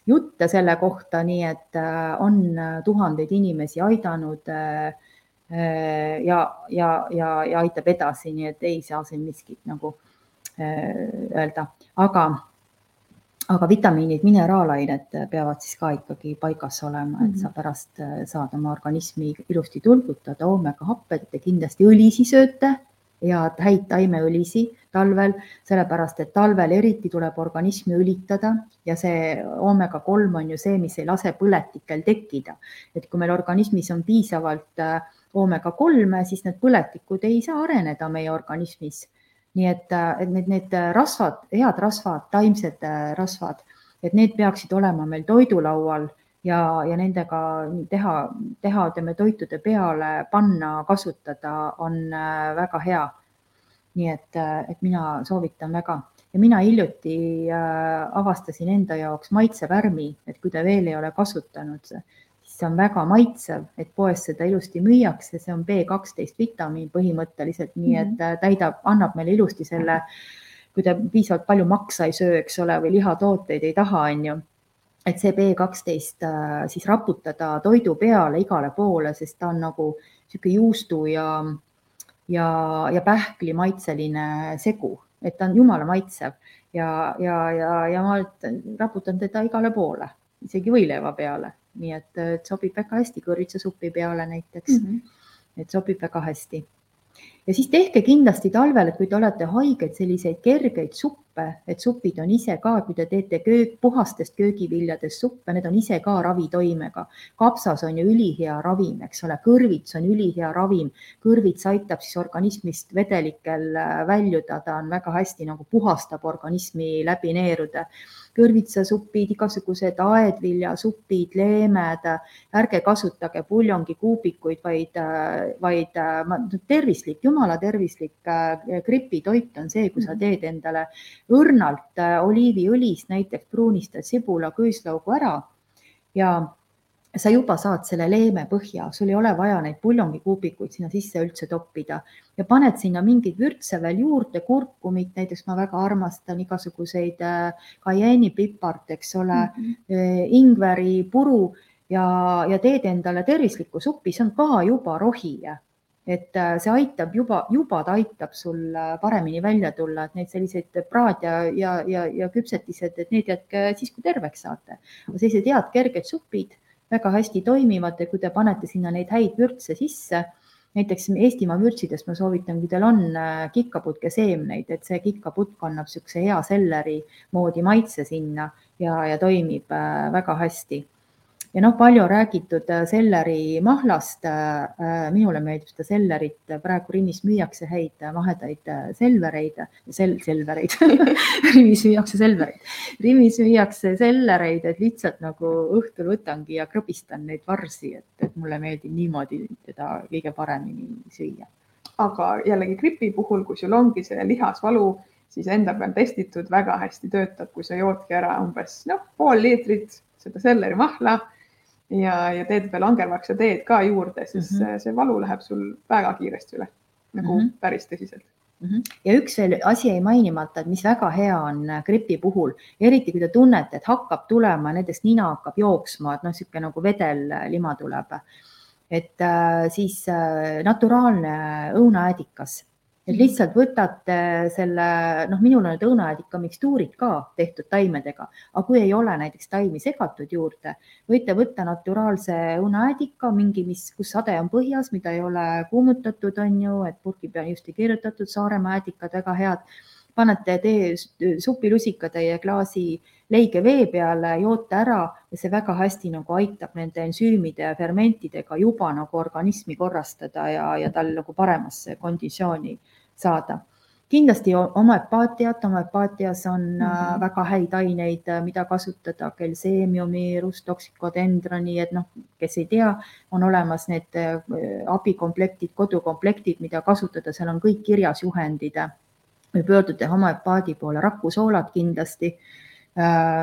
jutte selle kohta, nii et äh, on tuhandeid inimesi aidanud äh, ja, ja, ja, ja aitab edasi, nii et ei saa siin miskit nagu öelda, aga aga vitamiinid, mineraalained peavad siis ka ikkagi paigas olema, et sa mhm. pärast äh, saad oma organismi ilusti tulgutada, oomega-happed, te kindlasti õlisi sööte ja häid taimeõlisi talvel, sellepärast et talvel eriti tuleb organismi õlitada ja see oomega kolm on ju see, mis ei lase põletikel tekkida. et kui meil organismis on piisavalt äh, oomega kolme, siis need põletikud ei saa areneda meie organismis nii et, äh, et need, need rasvad, head rasvad, taimsed äh, rasvad, et need peaksid olema meil toidulaual ja, ja nendega teha, teha, ütleme, toitude peale panna, kasutada on äh, väga hea. nii et, et mina soovitan väga ja mina hiljuti äh, avastasin enda jaoks maitsevärmi, et kui te veel ei ole kasutanud, see on väga maitsev, et poes seda ilusti müüakse, see on B12 vitamiin põhimõtteliselt, nii et mhm. täidab, annab meile ilusti selle, kui te piisavalt palju maksa ei söö, eks ole, või lihatooteid ei taha, on ju. Et see B12 äh, siis raputada toidu peale igale poole, sest ta on nagu niisugune juustu ja, ja, ja pähkli maitseline segu. Et ta on jumala maitsev ja, ja, ja, ja ma raputan teda igale poole, isegi võileiva peale, nii et, et sobib väga hästi kõrvitsasupi peale näiteks mm. -hmm. et sobib väga hästi ja siis tehke kindlasti talvel, et kui te olete haiged, selliseid kergeid suppe, et supid on ise ka, kui te teete köök, puhastest köögiviljadest suppe, need on ise ka ravitoimega. kapsas on ju ülihea ravim, eks ole, kõrvits on ülihea ravim, kõrvits aitab siis organismist vedelikel äh, väljuda, ta on väga hästi nagu puhastab organismi läbi neerude kõrvitsasupid, igasugused aedviljasupid, leemed, ärge kasutage puljongikuubikuid, vaid, vaid tervislik, jumala tervislik äh, gripitoit on see, kui sa mhm. teed endale õrnalt äh, oliiviõlist näiteks pruunistad sibula, küüslaugu ära ja sa juba saad selle leeme põhja, sul ei ole vaja neid puljongikuubikuid sinna sisse üldse toppida ja paned sinna mingeid vürtse veel juurde, kurkumit, näiteks ma väga armastan igasuguseid kajeenipipart, äh, eks ole mm, -hmm. ingveri puru ja, ja teed endale tervislikku suppi, see on ka juba rohi et äh, see aitab juba, juba ta aitab sul paremini välja tulla, et neid selliseid praad ja, ja, ja, ja küpsetised, et need jätke siis, kui terveks saate. sellised head kerged supid väga hästi toimivad ja kui te panete sinna neid häid vürtse sisse, näiteks Eestimaa vürtsidest ma soovitan, kui teil on äh, kikkaputke seemneid, et see kikkaputk annab niisuguse hea selleri moodi maitse sinna ja, ja toimib äh, väga hästi ja noh, palju on räägitud äh, sellerimahlast. Äh, äh, minule meeldib seda sellerit, praegu Rimis müüakse häid mahedaid selvereid, sel-, selvereid Rimis müüakse selvereid, Rimis müüakse sellereid, et lihtsalt nagu õhtul võtangi ja krõbistan neid varsi, et, et mulle meeldib niimoodi teda kõige paremini süüa. aga jällegi gripi puhul, kui sul ongi see lihasvalu, siis enda peal testitud väga hästi töötab, kui sa joodki ära umbes noh, pool liitrit seda sellerimahla ja, ja teed veel angervaksa teed ka juurde, siis mm -hmm. see valu läheb sul väga kiiresti üle, nagu mm -hmm. päris tõsiselt. -hmm. ja üks veel asi jäi mainimata, et mis väga hea on äh, gripi puhul, eriti kui te tunnete, et hakkab tulema, näiteks nina hakkab jooksma, et noh, niisugune nagu vedellima tuleb. et äh, siis äh, naturaalne õunaäädikas et lihtsalt võtate selle, noh, minul on need õunaäädika mikstuurid ka tehtud taimedega, aga kui ei ole näiteks taimi segatud juurde, võite võtta naturaalse õunaäädika, mingi, mis, kus sade on põhjas, mida ei ole kuumutatud, on ju, et purgi peal just ei kirjutatud, Saaremaa äädikad väga head. panete tee supilusikatäie klaasi leige vee peale, joote ära ja see väga hästi nagu aitab nende ensüümide ja fermentidega juba nagu organismi korrastada ja, ja tal nagu paremasse konditsiooni saada. kindlasti homoöpaatiat, homoöpaatias on mm -hmm. väga häid aineid, äh, mida kasutada, kelseemiumi, rustoksikodendroni, et noh, kes ei tea, on olemas need äh, abikomplektid, kodukomplektid, mida kasutada, seal on kõik kirjas juhendid või pöörduda homoöpaadi poole, rakusoolad kindlasti,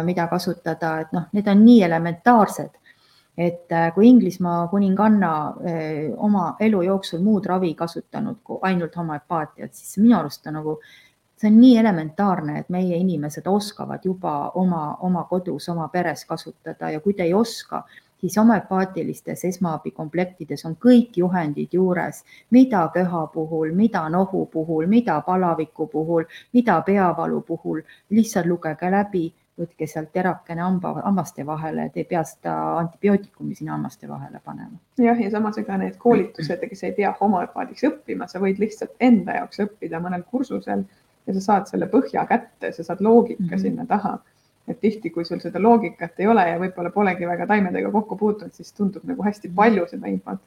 mida kasutada, et noh, need on nii elementaarsed et äh, kui Inglismaa kuninganna äh, oma elu jooksul muud ravi kasutanud kui ainult homöopaatiat, siis minu arust on nagu, see on nii elementaarne, et meie inimesed oskavad juba oma, oma kodus, oma peres kasutada ja kui te ei oska, siis homöopaatilistes esmaabikomplektides on kõik juhendid juures, mida köha puhul, mida nohu puhul, mida palaviku puhul, mida peavalu puhul, lihtsalt lugege läbi võtke sealt terakene hamba, hammaste vahele, et ei pea seda antibiootikumi sinna hammaste vahele panema. jah, ja samas ega need koolitused, kes ei pea homöopaadiks õppima, sa võid lihtsalt enda jaoks õppida mõnel kursusel ja sa saad selle põhja kätte, sa saad loogika mm -hmm. sinna taha. et tihti, kui sul seda loogikat ei ole ja võib-olla polegi väga taimedega kokku puutunud, siis tundub nagu hästi palju seda infot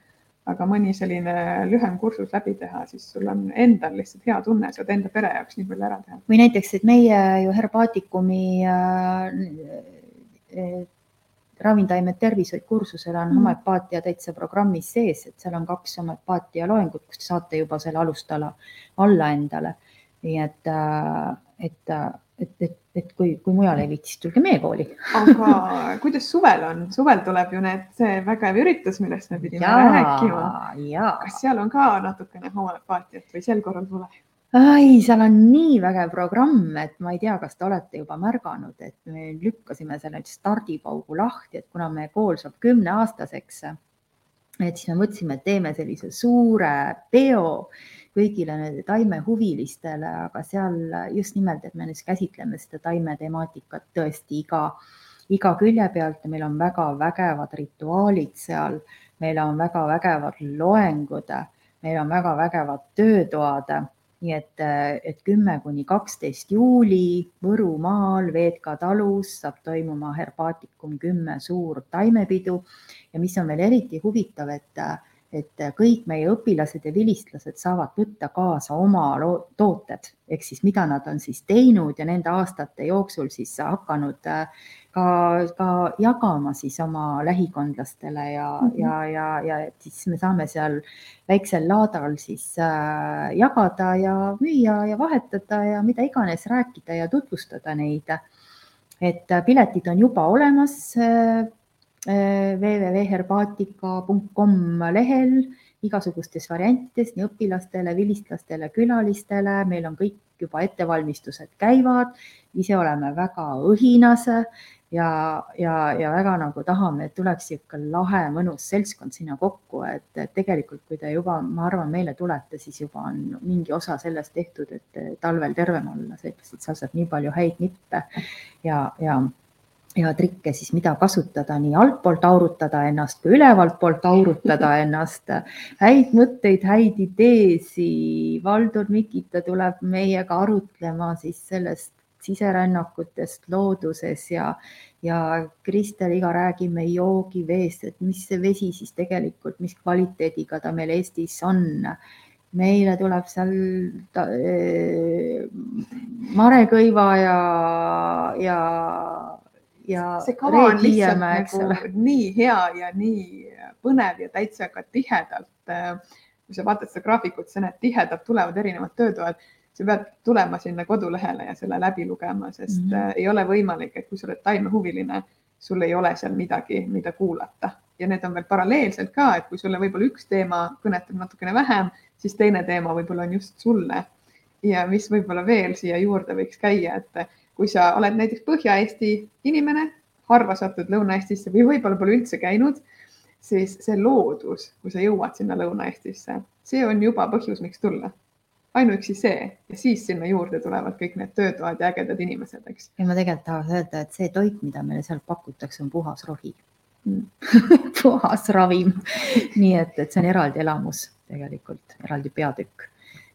aga mõni selline lühem kursus läbi teha, siis sul on endal lihtsalt hea tunne, saad enda pere jaoks nii palju ära teha. või näiteks, et meie ju Herbaatikumi äh, äh, ravintaimed tervishoid kursusel on mm. homöopaatia täitsa programmis sees, et seal on kaks homöopaatia loengut, kus te saate juba selle alustala alla endale nii et, et, et, et, et kui, kui mujal ei viitsi, siis tulge meie kooli. aga kuidas suvel on? suvel tuleb ju need, see vägev üritus, millest me pidime ja, rääkima. kas seal on ka natukene homöopaatiat või sel korral pole? ai, seal on nii vägev programm, et ma ei tea, kas te olete juba märganud, et me lükkasime selle stardipaugu lahti, et kuna meie kool saab kümneaastaseks, et siis me mõtlesime, et teeme sellise suure peo kõigile nende taimehuvilistele, aga seal just nimelt, et me nüüd käsitleme seda taimetemaatikat tõesti iga, iga külje pealt ja meil on väga vägevad rituaalid seal, meil on väga vägevad loengud, meil on väga vägevad töötoad nii et, et kümme kuni kaksteist juuli Võrumaal Veetka talus saab toimuma Herbaatikum kümme suur taimepidu. Ja mis on veel eriti huvitav, et, et kõik meie õpilased ja vilistlased saavad võtta kaasa oma tooted ehk siis mida nad on siis teinud ja nende aastate jooksul siis hakanud ka, ka jagama siis oma lähikondlastele ja mm, -hmm. ja, ja, ja siis me saame seal väiksel laadal siis äh, jagada ja müüa ja vahetada ja mida iganes rääkida ja tutvustada neid. et äh, piletid on juba olemas www.herbatika.com lehel igasugustes variantides nii õpilastele, vilistlastele, külalistele, meil on kõik juba ettevalmistused käivad, ise oleme väga õhinas ja, ja, ja väga nagu tahame, et tuleks niisugune lahe, mõnus seltskond sinna kokku, et tegelikult, kui te juba, ma arvan, meile tulete, siis juba on mingi osa sellest tehtud, et talvel tervem olla, sellepärast et seal saab nii palju häid nippe ja, ja ja trikke siis, mida kasutada, nii altpoolt aurutada ennast kui ülevalt poolt aurutada ennast. häid mõtteid, häid ideesi. Valdur Mikita tuleb meiega arutlema siis sellest siserännakutest looduses ja, ja Kristeliga räägime joogiveest, et mis see vesi siis tegelikult, mis kvaliteediga ta meil Eestis on. meile tuleb seal ta, äh, marekõiva ja, ja, ja. see kava on lihtsalt nagu nii hea ja nii põnev ja täitsa ka tihedalt. Äh, kui sa vaatad seda graafikut, sa näed, tihedalt tulevad erinevad töötoad sa pead tulema sinna kodulehele ja selle läbi lugema, sest mm -hmm. ei ole võimalik, et kui sa oled taimehuviline, sul ei ole seal midagi, mida kuulata ja need on veel paralleelselt ka, et kui sulle võib-olla üks teema kõnetab natukene vähem, siis teine teema võib-olla on just sulle. ja mis võib-olla veel siia juurde võiks käia, et kui sa oled näiteks Põhja-Eesti inimene, harva satud Lõuna-Eestisse või võib-olla pole üldse käinud, siis see loodus, kui sa jõuad sinna Lõuna-Eestisse, see on juba põhjus, miks tulla ainuüksi see ja siis sinna juurde tulevad kõik need töötoad ja ägedad inimesed, eks. ja ma tegelikult tahaks öelda, et see toit, mida meile seal pakutakse, on puhas rohi mm. puhas ravim nii et, et see on eraldi elamus tegelikult, eraldi peatükk.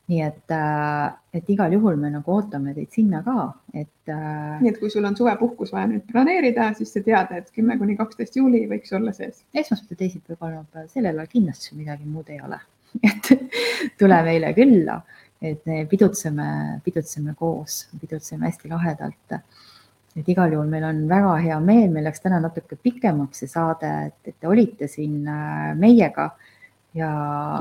Nii et, äh, et igal juhul me nagu ootame teid sinna ka, et. Äh, nii et kui sul on suvepuhkus vaja nüüd planeerida, siis sa tead, et kümme kuni kaksteist juuli võiks olla sees. esmaspäev, teisipäev, kolmapäev, sellel ajal kindlasti midagi muud ei ole et tule meile külla et me pidutseme, pidutseme koos, pidutseme hästi lahedalt. et igal juhul meil on väga hea meel, meil läks täna natuke pikemaks see saade, et, et te olite siin äh, meiega ja.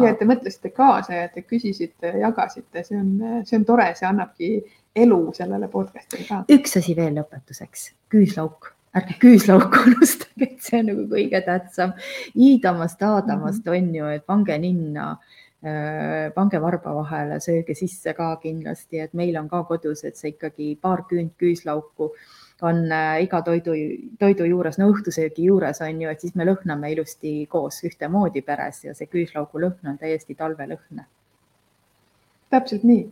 ja et te mõtlesite kaasa ja te küsisite, jagasite, see on, see on tore, see annabki elu sellele podcast'ile ka. üks asi veel lõpetuseks, küüslauk ärge küüslauku unustage, et see on nagu kõige tähtsam. Iidamast, Aadamast mm -hmm. on ju, et pange ninna äh, Äh, pange varba vahele, sööge sisse ka kindlasti, et meil on ka kodus, et see ikkagi paar küünt küüslauku on äh, iga toidu, toidu juures, no õhtusöögi juures on ju, et siis me lõhname ilusti koos ühtemoodi peres ja see küüslaugu lõhn on täiesti talvelõhn. täpselt nii,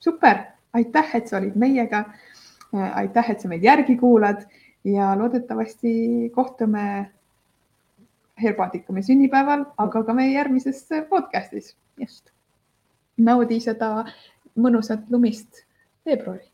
super, aitäh, et sa olid meiega. Äh, aitäh, et sa meid järgi kuulad ja loodetavasti kohtume Herbaatikumi sünnipäeval, aga ka meie järgmises podcastis just. naudi seda mõnusat lumist veebruari